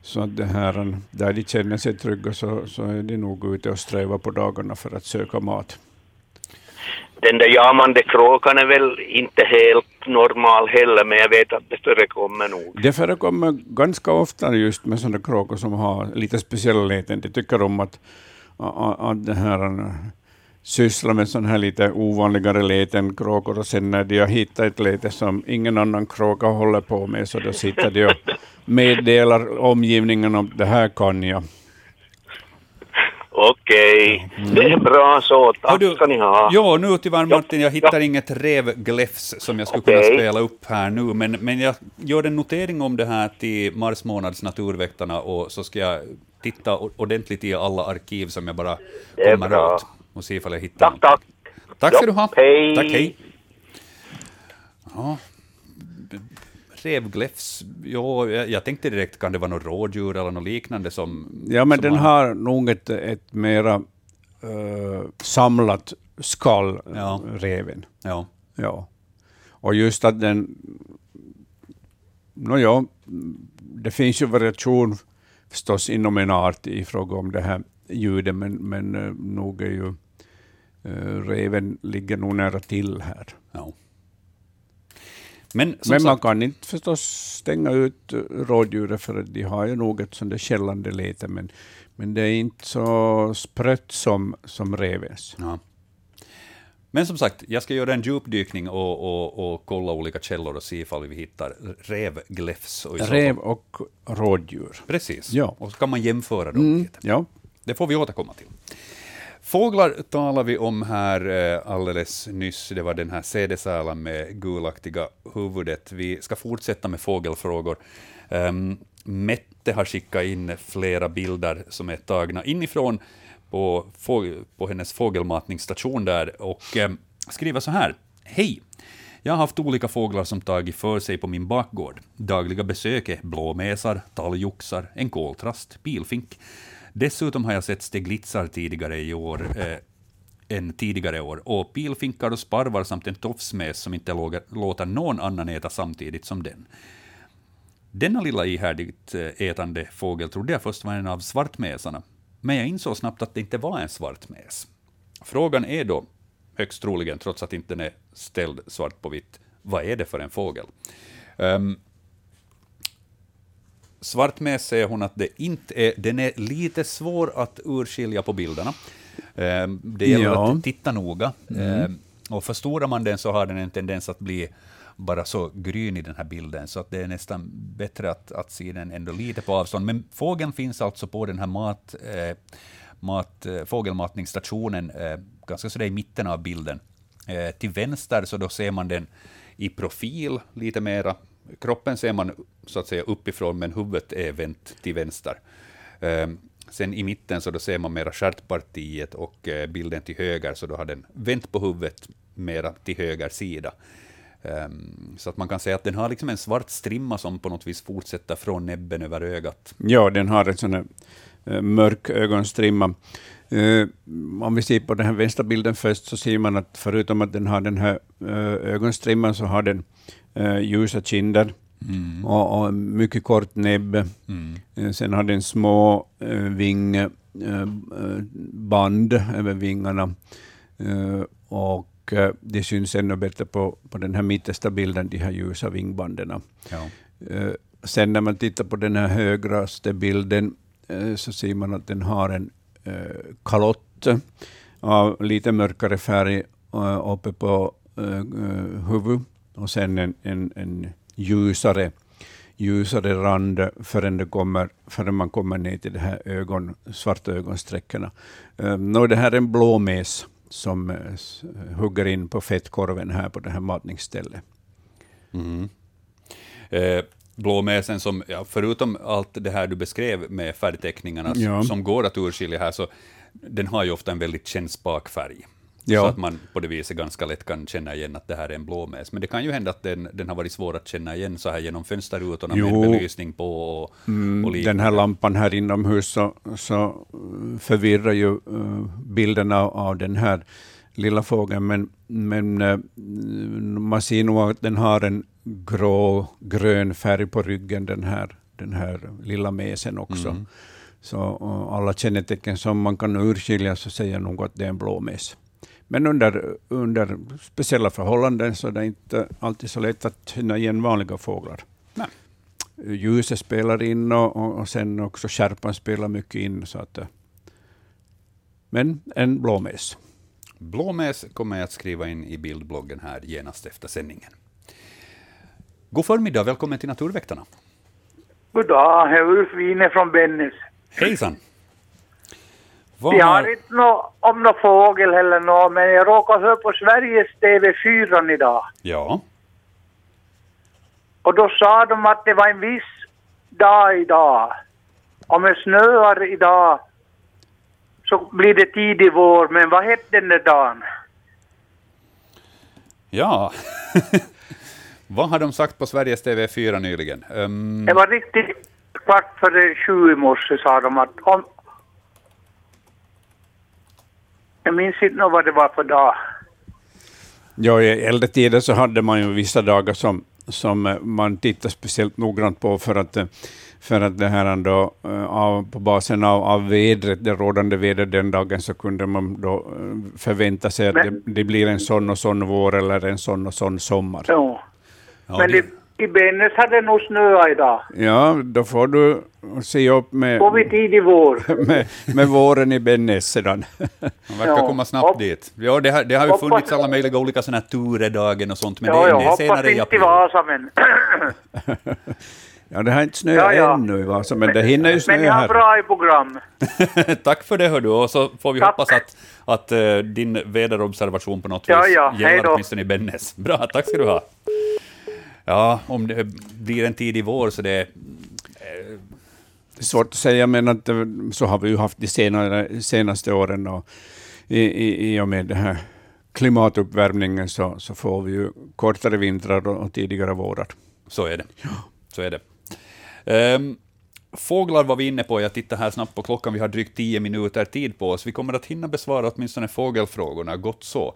så att det här, där de känner sig trygga så, så är de nog ute och strävar på dagarna för att söka mat. Den där jamande kråkan är väl inte helt normal heller, men jag vet att det förekommer nog. Det förekommer ganska ofta just med sådana kråkor som har lite speciella läten. De tycker om att, att, att det här, eh, syssla med sådana här lite ovanligare läten, kråkor, och sen när de har hittat ett läte som ingen annan kråka håller på med, så då sitter de och meddelar omgivningen om det här kan jag. Okej, det är bra så. Tack du- ska ni ha. Ja, nu tyvärr Martin, jag hittar Ja. inget revgläfs som jag skulle kunna Okej. spela upp här nu, men, men jag gör en notering om det här till mars månads Naturväktarna och så ska jag titta ordentligt i alla arkiv som jag bara kommer åt och se ifall jag hittar Tack, tack. Tack ska Ja, du ha. hej. Tack, hej. Ja, revgläfs, ja, jag, tänkte direkt, kan det vara något rådjur eller något liknande som... Ja, men som den har nog ett, ett mera eh, samlat skall, Ja. reven. Ja, Ja. Och just att den... Nå ja, det finns ju variation förstås inom en art i fråga om det här ljudet, men, men eh, nog är ju eh, reven ligger nog nära till här. Ja. Men, Men man kan inte förstås stänga ut rådjuret för de har ju nog ett sånt där skällande lete, men, men det är inte så sprött som, som revens. ja. Men som sagt, jag ska göra en djupdykning och, och, och kolla olika källor och se ifall vi hittar revgläfs. Och Rev och rådjur. Precis. Ja. Och så kan man jämföra dem Mm, lite. ja. Det får vi återkomma till. Fåglar talar vi om här eh, alldeles nyss. Det var den här sädesärlan med gulaktiga huvudet. Vi ska fortsätta med fågelfrågor. Um, Mette har skickat in flera bilder som är tagna inifrån på, på hennes fågelmatningsstation där och um, skriver så här. Hej! Jag har haft olika fåglar som tagit för sig på min bakgård. Dagliga besök är blåmesar, talgoxar, en koltrast, pilfink. Dessutom har jag sett steglitsar tidigare i år, eh, än tidigare år, och pilfinkar och sparvar samt en tofsmes som inte lågar, låter någon annan äta samtidigt som den. Denna lilla ihärdigt eh, ätande fågel trodde jag först var en av svartmesarna, men jag insåg snabbt att det inte var en svartmes. Frågan är då, högst troligen, trots att inte den är ställd svart på vitt, vad är det för en fågel? Um, Svartmes säger hon att det inte är, den är lite svår att urskilja på bilderna. Um, det gäller Ja. att titta noga. Um, och förstorar man den så har den en tendens att bli bara så grön i den här bilden, så att det är nästan bättre att, att se den ändå lite på avstånd. Men fågeln finns alltså på den här mat, eh, mat, eh, fågelmatningsstationen, eh, ganska sådär i mitten av bilden. Eh, till vänster så då ser man den i profil lite mera. Kroppen ser man så att säga uppifrån, men huvudet är vänt till vänster. Ehm, sen i mitten så då ser man mera stjärtpartiet och eh, bilden till höger, så då har den vänt på huvudet mera till höger sida. Ehm, så att man kan säga att den har liksom en svart strimma som på något vis fortsätter från näbben över ögat. Ja, den har en sån här eh, mörk ögonstrimma. Eh, om vi ser på den här vänstra bilden först, så ser man att förutom att den har den här ögonstrimman, så har den eh, ljusa kinder och, och en mycket kort näbb. Eh, sen har den små eh, vingband över vingarna. Eh, och eh, det syns ännu bättre på, på den här mittersta bilden, de här ljusa vingbanden. Ja. Eh, Sen när man tittar på den här högraste bilden eh, så ser man att den har en eh, kalott av lite mörkare färg eh, uppe på eh, eh, huvudet och sen en, en, en ljusare, ljusare rand förrän, det kommer, förrän man kommer ner till de här ögon, svarta ögonsträckorna. Nå, det här är en blåmes som eh, hugger in på fettkorven här på det här matningsstället. Mm. Eh, blåmesen som, ja, förutom allt det här du beskrev med färgteckningarna Ja. som går att urskilja här, så den har ju ofta en väldigt kännspak färg. Ja. Så att man på det viset ganska lätt kan känna igen att det här är en blåmes. Men det kan ju hända att den, den har varit svår att känna igen så här genom fönsterrutorna med Jo. belysning på och, och Mm, den liknande. här lampan här inomhus så, så eh, förvirrar ju uh, bilden av, av den här lilla fågeln, men, men eh, man ser nog att den har en grå-grön färg på ryggen, den här, den här lilla mesen också. Mm. Så eh, alla kännetecken som man kan urskilja så säger nog att det är en blåmes. Men under, under speciella förhållanden så är det inte alltid så lätt att känna igen vanliga fåglar Nej. ljuset spelar in och, och, och sen också skärpan spelar mycket in. Så att, eh, men en blåmes. Blåmes kommer jag att skriva in i bildbloggen här genast efter sändningen. God förmiddag, välkommen till Naturväktarna. God dag, det är Ulf Wine från Bennes. Hejsan! Vad Vi har- inte nå om någon fågel eller något, men jag råkade höra på Sveriges TV4 idag. Ja, Och då sa de att det var en viss dag idag. Om det snöar idag så blir det tidig vår, men vad hette den där dagen? ja. Vad har de sagt på Sveriges TV4 nyligen? Ehm, Det var riktigt kvart före sju i morse sa de att om... Jag minns inte vad det var för dag. Ja, I äldre tider så hade man ju vissa dagar som, som eh, man tittar speciellt noggrant på för att, eh, för att det här då, eh, av, på basen av, av vädret, det rådande vädret den dagen, så kunde man då förvänta sig att det, Men- det blir en sån och sån vår eller en sån och sån sommar. Jo. Ja, Men det, i, i Bennes hade det nog snöat idag. Ja, då får du se upp med, Får vi tidig vår? med, med våren i Bennes sedan. man verkar Ja, komma snabbt hopp- dit. Ja, det har, det har ju hoppas- funnits alla möjliga olika sådana här turedagen och sånt, men Ja, det, jag det är hoppas senare i inte i april. Vasa men... Ja, det har inte snöat Ja, ja. ännu i Vasa, men det hinner ju men snöa ni har här. bra i program. Tack för det, hör du. Och så får vi Tack. hoppas att, att eh, din väderobservation på något Ja, vis ja, gäller åtminstone i Bennes. Bra, tack ska du ha. Ja, om det blir en tidig vår så det är... Det är svårt att säga, men att, eh, så har vi ju haft de senare, senaste åren. Och i, i, I och med den här klimatuppvärmningen så, så får vi ju kortare vintrar och, och tidigare vårar. Så är det. Så är det. Ehm, fåglar var vi inne på. Jag tittar här snabbt på klockan. Vi har drygt tio minuter tid på oss. Vi kommer att hinna besvara åtminstone fågelfrågorna. Gott så.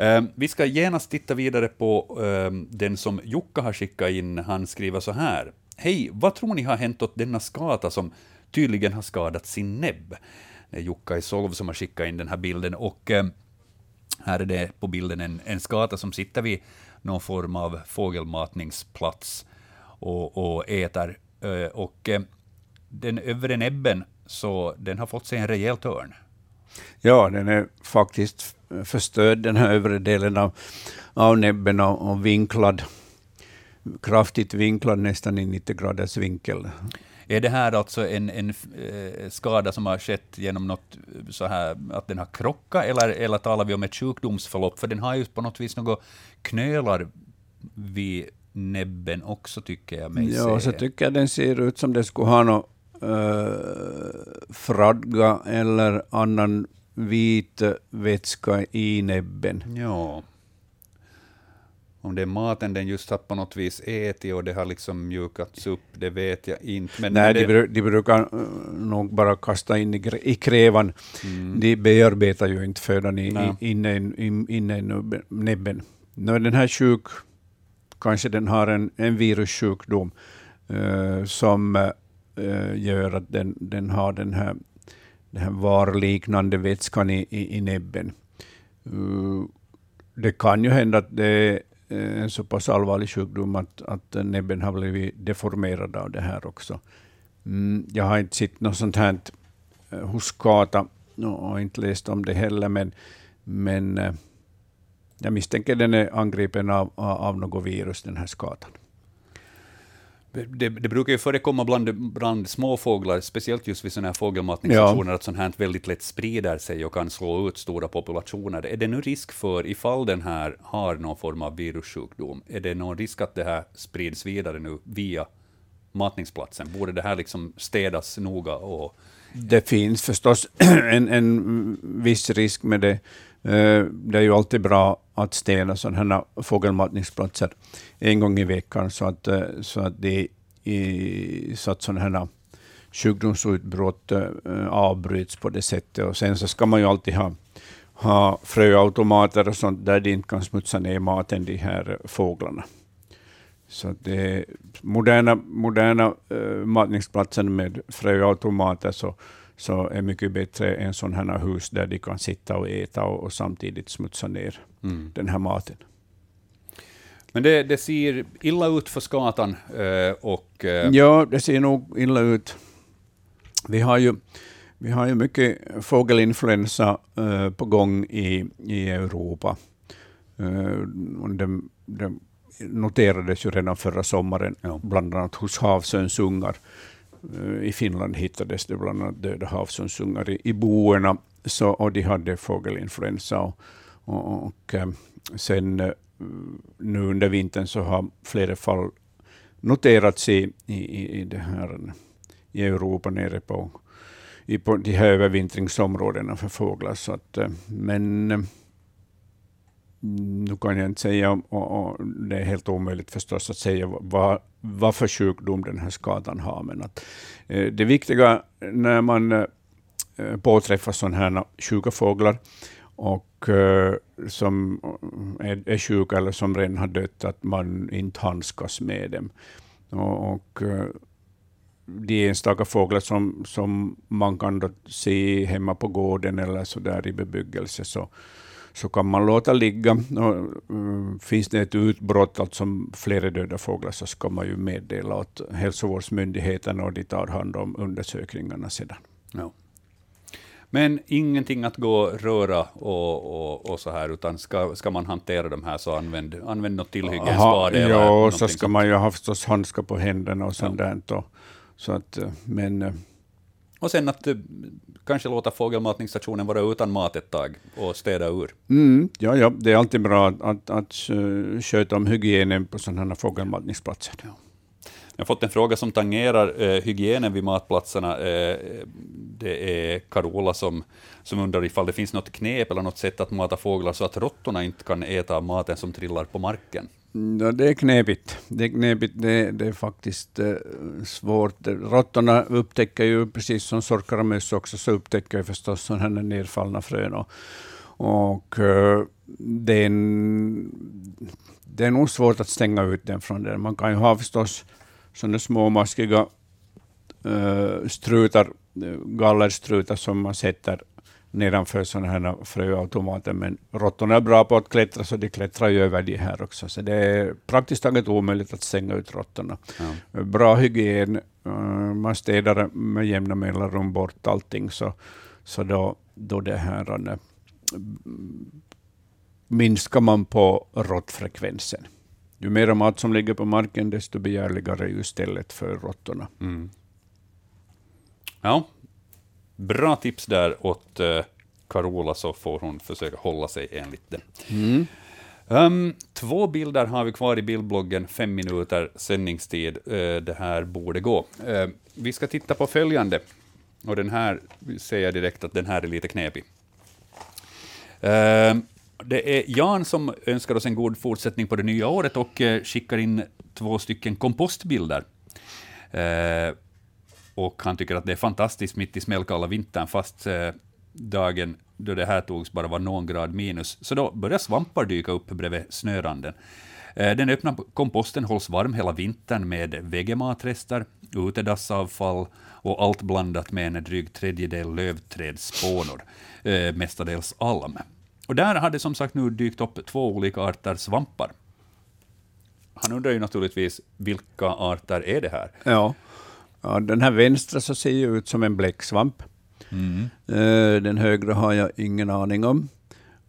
Ehm, vi ska genast titta vidare på ehm, den som Jukka har skickat in. Han skriver så här. Hej, vad tror ni har hänt åt denna skata som tydligen har skadat sin näbb? Det är Jukka i Solv som har skickat in den här bilden. Och ehm, här är det på bilden en, en skata som sitter vid någon form av fågelmatningsplats och, och äter. Eh, och den övre näbben, så den har fått sig en rejäl törn. Ja, den är faktiskt förstörd, den här övre delen av, av näbben och, och vinklad. Kraftigt vinklad, nästan i 90 graders vinkel. Är det här alltså en, en eh, skada som har skett genom något eh, så här, att den har krockat, eller, eller talar vi om ett sjukdomsförlopp? För den har ju på något vis några knölar vid näbben också, tycker jag mig Ja, se. så tycker jag den ser ut som det skulle ha någon uh, fradga eller annan vit vätska i näbben. Ja. Om det är maten den just har på något vis ätit och det har liksom mjukats upp, det vet jag inte. Men Nej, det, de, de brukar uh, nog bara kasta in i, i krävan. De bearbetar ju inte födan i, Nej. i, inne, i, in- inne i nubbe- näbben. Nu den här sjuk, kanske den har en, en virussjukdom eh, som eh, Eh, gör att den, den har den här, den här varliknande vätskan i, i, i näbben. Uh, det kan ju hända att det är en så pass allvarlig sjukdom att, att näbben har blivit deformerad av det här också. Mm, jag har inte sett något sånt här hos Kata och inte läst om det heller, men, men eh, jag misstänker den är angripen av, av något virus, den här skatan det, det brukar ju förekomma bland, bland småfåglar, speciellt just vid sådana här fågelmatningsstationer, att sånt här väldigt lätt sprider sig och kan slå ut stora populationer. Är det nu risk för, ifall den här har någon form av virussjukdom, är det någon risk att det här sprids vidare nu via matningsplatsen? Borde det här liksom städas noga? Och, Det finns förstås en, en viss risk med det. Eh, det är ju alltid bra att städa sådana här fågelmatningsplatser en gång i veckan så att, eh, så att, det, så att sådana här sjukdomsutbrott eh, avbryts på det sättet. Och sen så ska man ju alltid ha, ha fröautomater och sånt där de inte kan smutsa ner maten, de här fåglarna. Så det moderna, moderna matningsplatsen med fröautomater så, så är mycket bättre än sådana här hus där de kan sitta och äta och, och samtidigt smutsa ner mm. den här maten. Men det, det ser illa ut för skatan eh, och... eh, Ja, det ser nog illa ut. Vi har ju, vi har ju mycket fågelinfluensa eh, på gång i, i Europa. Det, det noterades ju redan förra sommaren, Ja. bland annat hos havsönsungar. Eh, Eh, I Finland hittades det bland annat döda havsönsungar i, i boerna, så, och de hade fågelinfluensa. Och, och, och eh, sen eh, nu under vintern så har flera fall noterats i, i, i, det här, i Europa nere på, i på de här övervintringsområdena för fåglar. Så att, men nu kan jag inte säga, och, och det är helt omöjligt förstås att säga vad, vad för sjukdom den här skadan har. Men att, eh, det viktiga när man eh, påträffar sådana här sjuka fåglar och eh, som är, är sjuka eller som redan har dött, att man inte handskas med dem. Och, och eh, de enstaka fåglar som, som man kan då se hemma på gården eller så där i bebyggelse, så, så kan man låta ligga. Och, uh, finns det ett utbrott, alltså flera döda fåglar, så ska man ju meddela åt hälsovårdsmyndigheterna och de tar hand om undersökningarna sedan. Ja. Men ingenting att gå och röra och, och, och så här, utan ska, ska man hantera de här så använd, använd något tillhygge, en spade eller Ja, och så ska sånt. man ju ha förstås handskar på händerna och sånt Ja. där. Så att, eh, men eh, Och sen att eh, kanske låta fågelmatningsstationen vara utan mat ett tag och städa ur. Mm, ja, ja, det är alltid bra att, att, att eh, sköta om hygienen på sådana här fågelmatningsplatser. Jag har fått en fråga som tangerar eh, hygienen vid matplatserna. Eh, det är Carola som, som undrar ifall det finns något knep eller något sätt att mata fåglar så att råttorna inte kan äta maten som trillar på marken. Ja, det är knepigt. Det är, knepigt. Det, det är faktiskt eh, svårt. Råttorna upptäcker ju, precis som sorkar och möss också, så upptäcker ju förstås sådana nedfallna frön. Och, och eh, det, är en, det är nog svårt att stänga ut den från det. Man kan ju ha förstås sådana små maskiga eh, strutar, eh, gallerstrutar som man sätter nedanför sådana här fröautomater, men råttorna är bra på att klättra, så de klättrar ju över de här också. Så det är praktiskt taget omöjligt att stänga ut råttorna. Ja. Bra hygien, eh, man städar med jämna mellanrum bort allting, så, så då, då det här, eh, minskar man på råttfrekvensen. Ju mer mat som ligger på marken, desto begärligare är ju stället för råttorna. Mm. Ja, bra tips där åt eh, Carola, så får hon försöka hålla sig enligt det. Um, två bilder har vi kvar i bildbloggen, fem minuter sändningstid. Eh, det här borde gå. Eh, vi ska titta på följande, och den här säger jag direkt att den här är lite knepig. Eh, det är Jan som önskar oss en god fortsättning på det nya året och eh, skickar in två stycken kompostbilder. Och han tycker att det är fantastiskt mitt i smällkalla vintern, fast eh, dagen då det här togs bara var någon grad minus. Så då börjar svampar dyka upp bredvid snöranden. Eh, den öppna komposten hålls varm hela vintern med vegematrester, utedassavfall och allt blandat med en dryg tredjedel lövträdsspånor, eh, mestadels alm. Och där hade som sagt nu dykt upp två olika arter svampar. Han undrar ju naturligtvis vilka arter är det här? Ja ja, den här vänstra så ser ju ut som en bläcksvamp. Eh, Den högra har jag ingen aning om.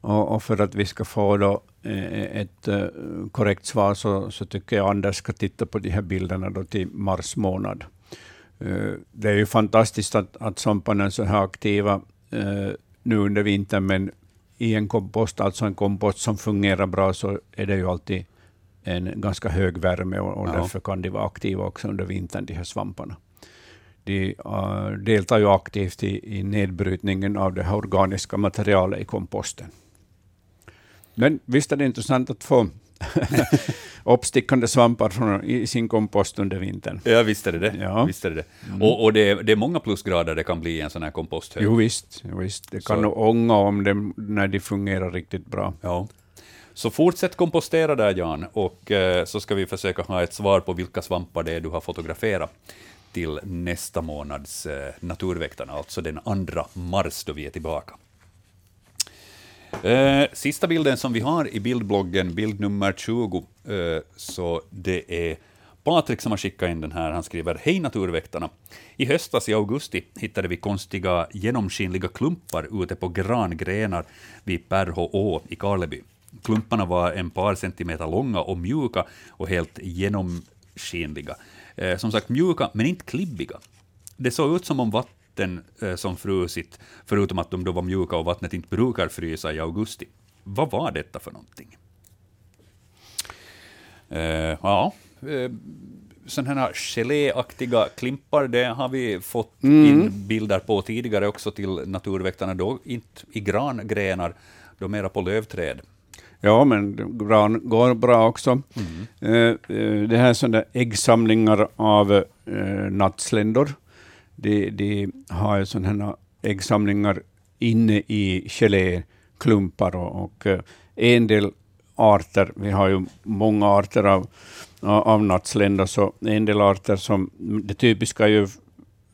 Och, för att vi ska få då eh, ett eh, korrekt svar så, så tycker jag Anders ska titta på de här bilderna då till mars månad. Det är ju fantastiskt att, att svamparna är så här aktiva nu under vintern, men i en kompost, alltså en kompost som fungerar bra, så är det ju alltid en ganska hög värme och, och Ja. därför kan de vara aktiva också under vintern, de här svamparna. De uh, deltar ju aktivt i, i nedbrytningen av det här organiska materialet i komposten. Men visst är det intressant att få uppstickande svampar från, i sin kompost under vintern. Ja, visst är det det. Ja. Visst är det, det. Och, och det, är, det är många plusgrader det kan bli i en sån här komposthög. Jo visst, jo, visst. det kan Så- ånga om dem när de fungerar riktigt bra. Ja. Så fortsätt kompostera där, Jan, och eh, så ska vi försöka ha ett svar på vilka svampar det är du har fotograferat till nästa månads eh, Naturväktarna, alltså den 2 mars då vi är tillbaka. Eh, sista bilden som vi har i bildbloggen, bild nummer 20, eh, så det är Patrik som har skickat in den här. Han skriver Hej Naturväktarna! I höstas i augusti hittade vi konstiga genomskinliga klumpar ute på grangrenar vid Perhå å i Karleby. Klumparna var en par centimeter långa och mjuka och helt genomskinliga. Eh, som sagt mjuka, men inte klibbiga. Det såg ut som om vatten eh, som frusit, förutom att de då var mjuka och vattnet inte brukar frysa i augusti. Vad var detta för någonting? Eh, ja, eh, sådana här geléaktiga klimpar, det har vi fått in bilder på tidigare också till Naturväktarna, då inte i grangrenar, då mera på lövträd. Ja, men det går, går bra också. Eh, eh, det här är sådana äggsamlingar av eh, nattsländor. De, de har ju sådana här äggsamlingar inne i gelé klumpar och, och en del arter, vi har ju många arter av, av nattsländor, så en del arter som, det typiska är ju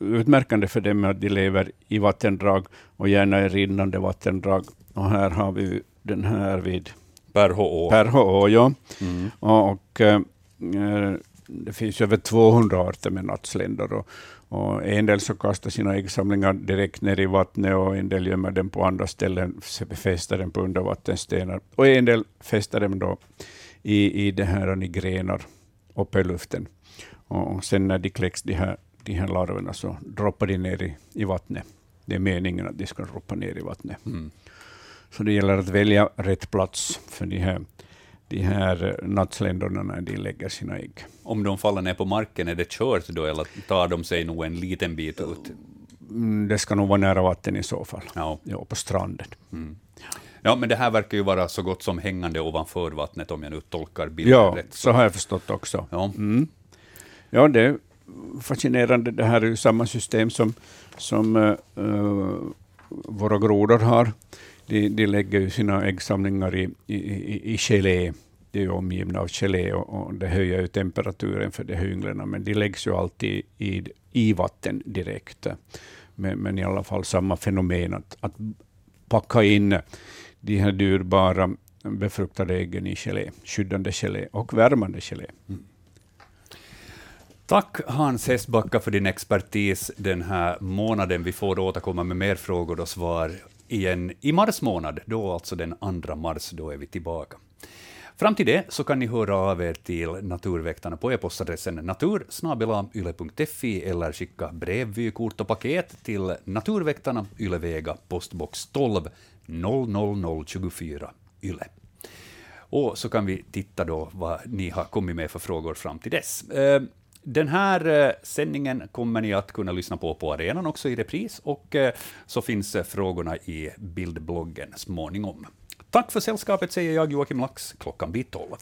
utmärkande för dem är att de lever i vattendrag och gärna i rinnande vattendrag. Och här har vi den här vid Perhå Perhå, ja. Mm. Och, och äh, det finns över 200 arter med nattsländor. Och, och en del så kastar sina äggsamlingar direkt ner i vattnet och en del gömmer dem på andra ställen, fäster dem på undervattensstenar. Och en del fäster dem då i, i, det här, i grenar uppe i luften. Och sen när de kläcks, de här, de här larverna, så droppar de ner i, i vattnet. Det är meningen att de ska droppa ner i vattnet. Mm. Så det gäller att välja rätt plats för de här, de här nattsländorna när de lägger sina ägg. Om de faller ner på marken, är det kört då, eller tar de sig nog en liten bit ut? Mm, det ska nog vara nära vatten i så fall, ja. ja på stranden. Mm. Ja, men det här verkar ju vara så gott som hängande ovanför vattnet, om jag nu tolkar bilden ja, rätt. Så. så har jag förstått också. Ja, mm. ja det är fascinerande. Det här är ju samma system som, som uh, våra grodor har de, de lägger ju sina äggsamlingar i, i, i gelé. De är omgivna av gelé och, och det höjer ju temperaturen för de här ynglen, men de läggs ju alltid i, i vatten direkt. Men, men i alla fall samma fenomen att, att packa in de här dyrbara befruktade äggen i gelé, skyddande gelé och värmande gelé. Mm. Tack Hans Hestbacka för din expertis den här månaden. Vi får återkomma med mer frågor och svar igen i mars månad, då alltså den 2 mars, då är vi tillbaka. Fram till det så kan ni höra av er till Naturväktarna på e-postadressen natursnabelayle.fi eller skicka brevvykort och paket till Naturväktarna, Ylevega, postbox 12 00024 Yle. Och så kan vi titta då vad ni har kommit med för frågor fram till dess. Eh, den här eh, sändningen kommer ni att kunna lyssna på på arenan också i repris, och eh, så finns eh, frågorna i bildbloggen småningom. Tack för sällskapet, säger jag, Joakim Lax. Klockan blir tolv.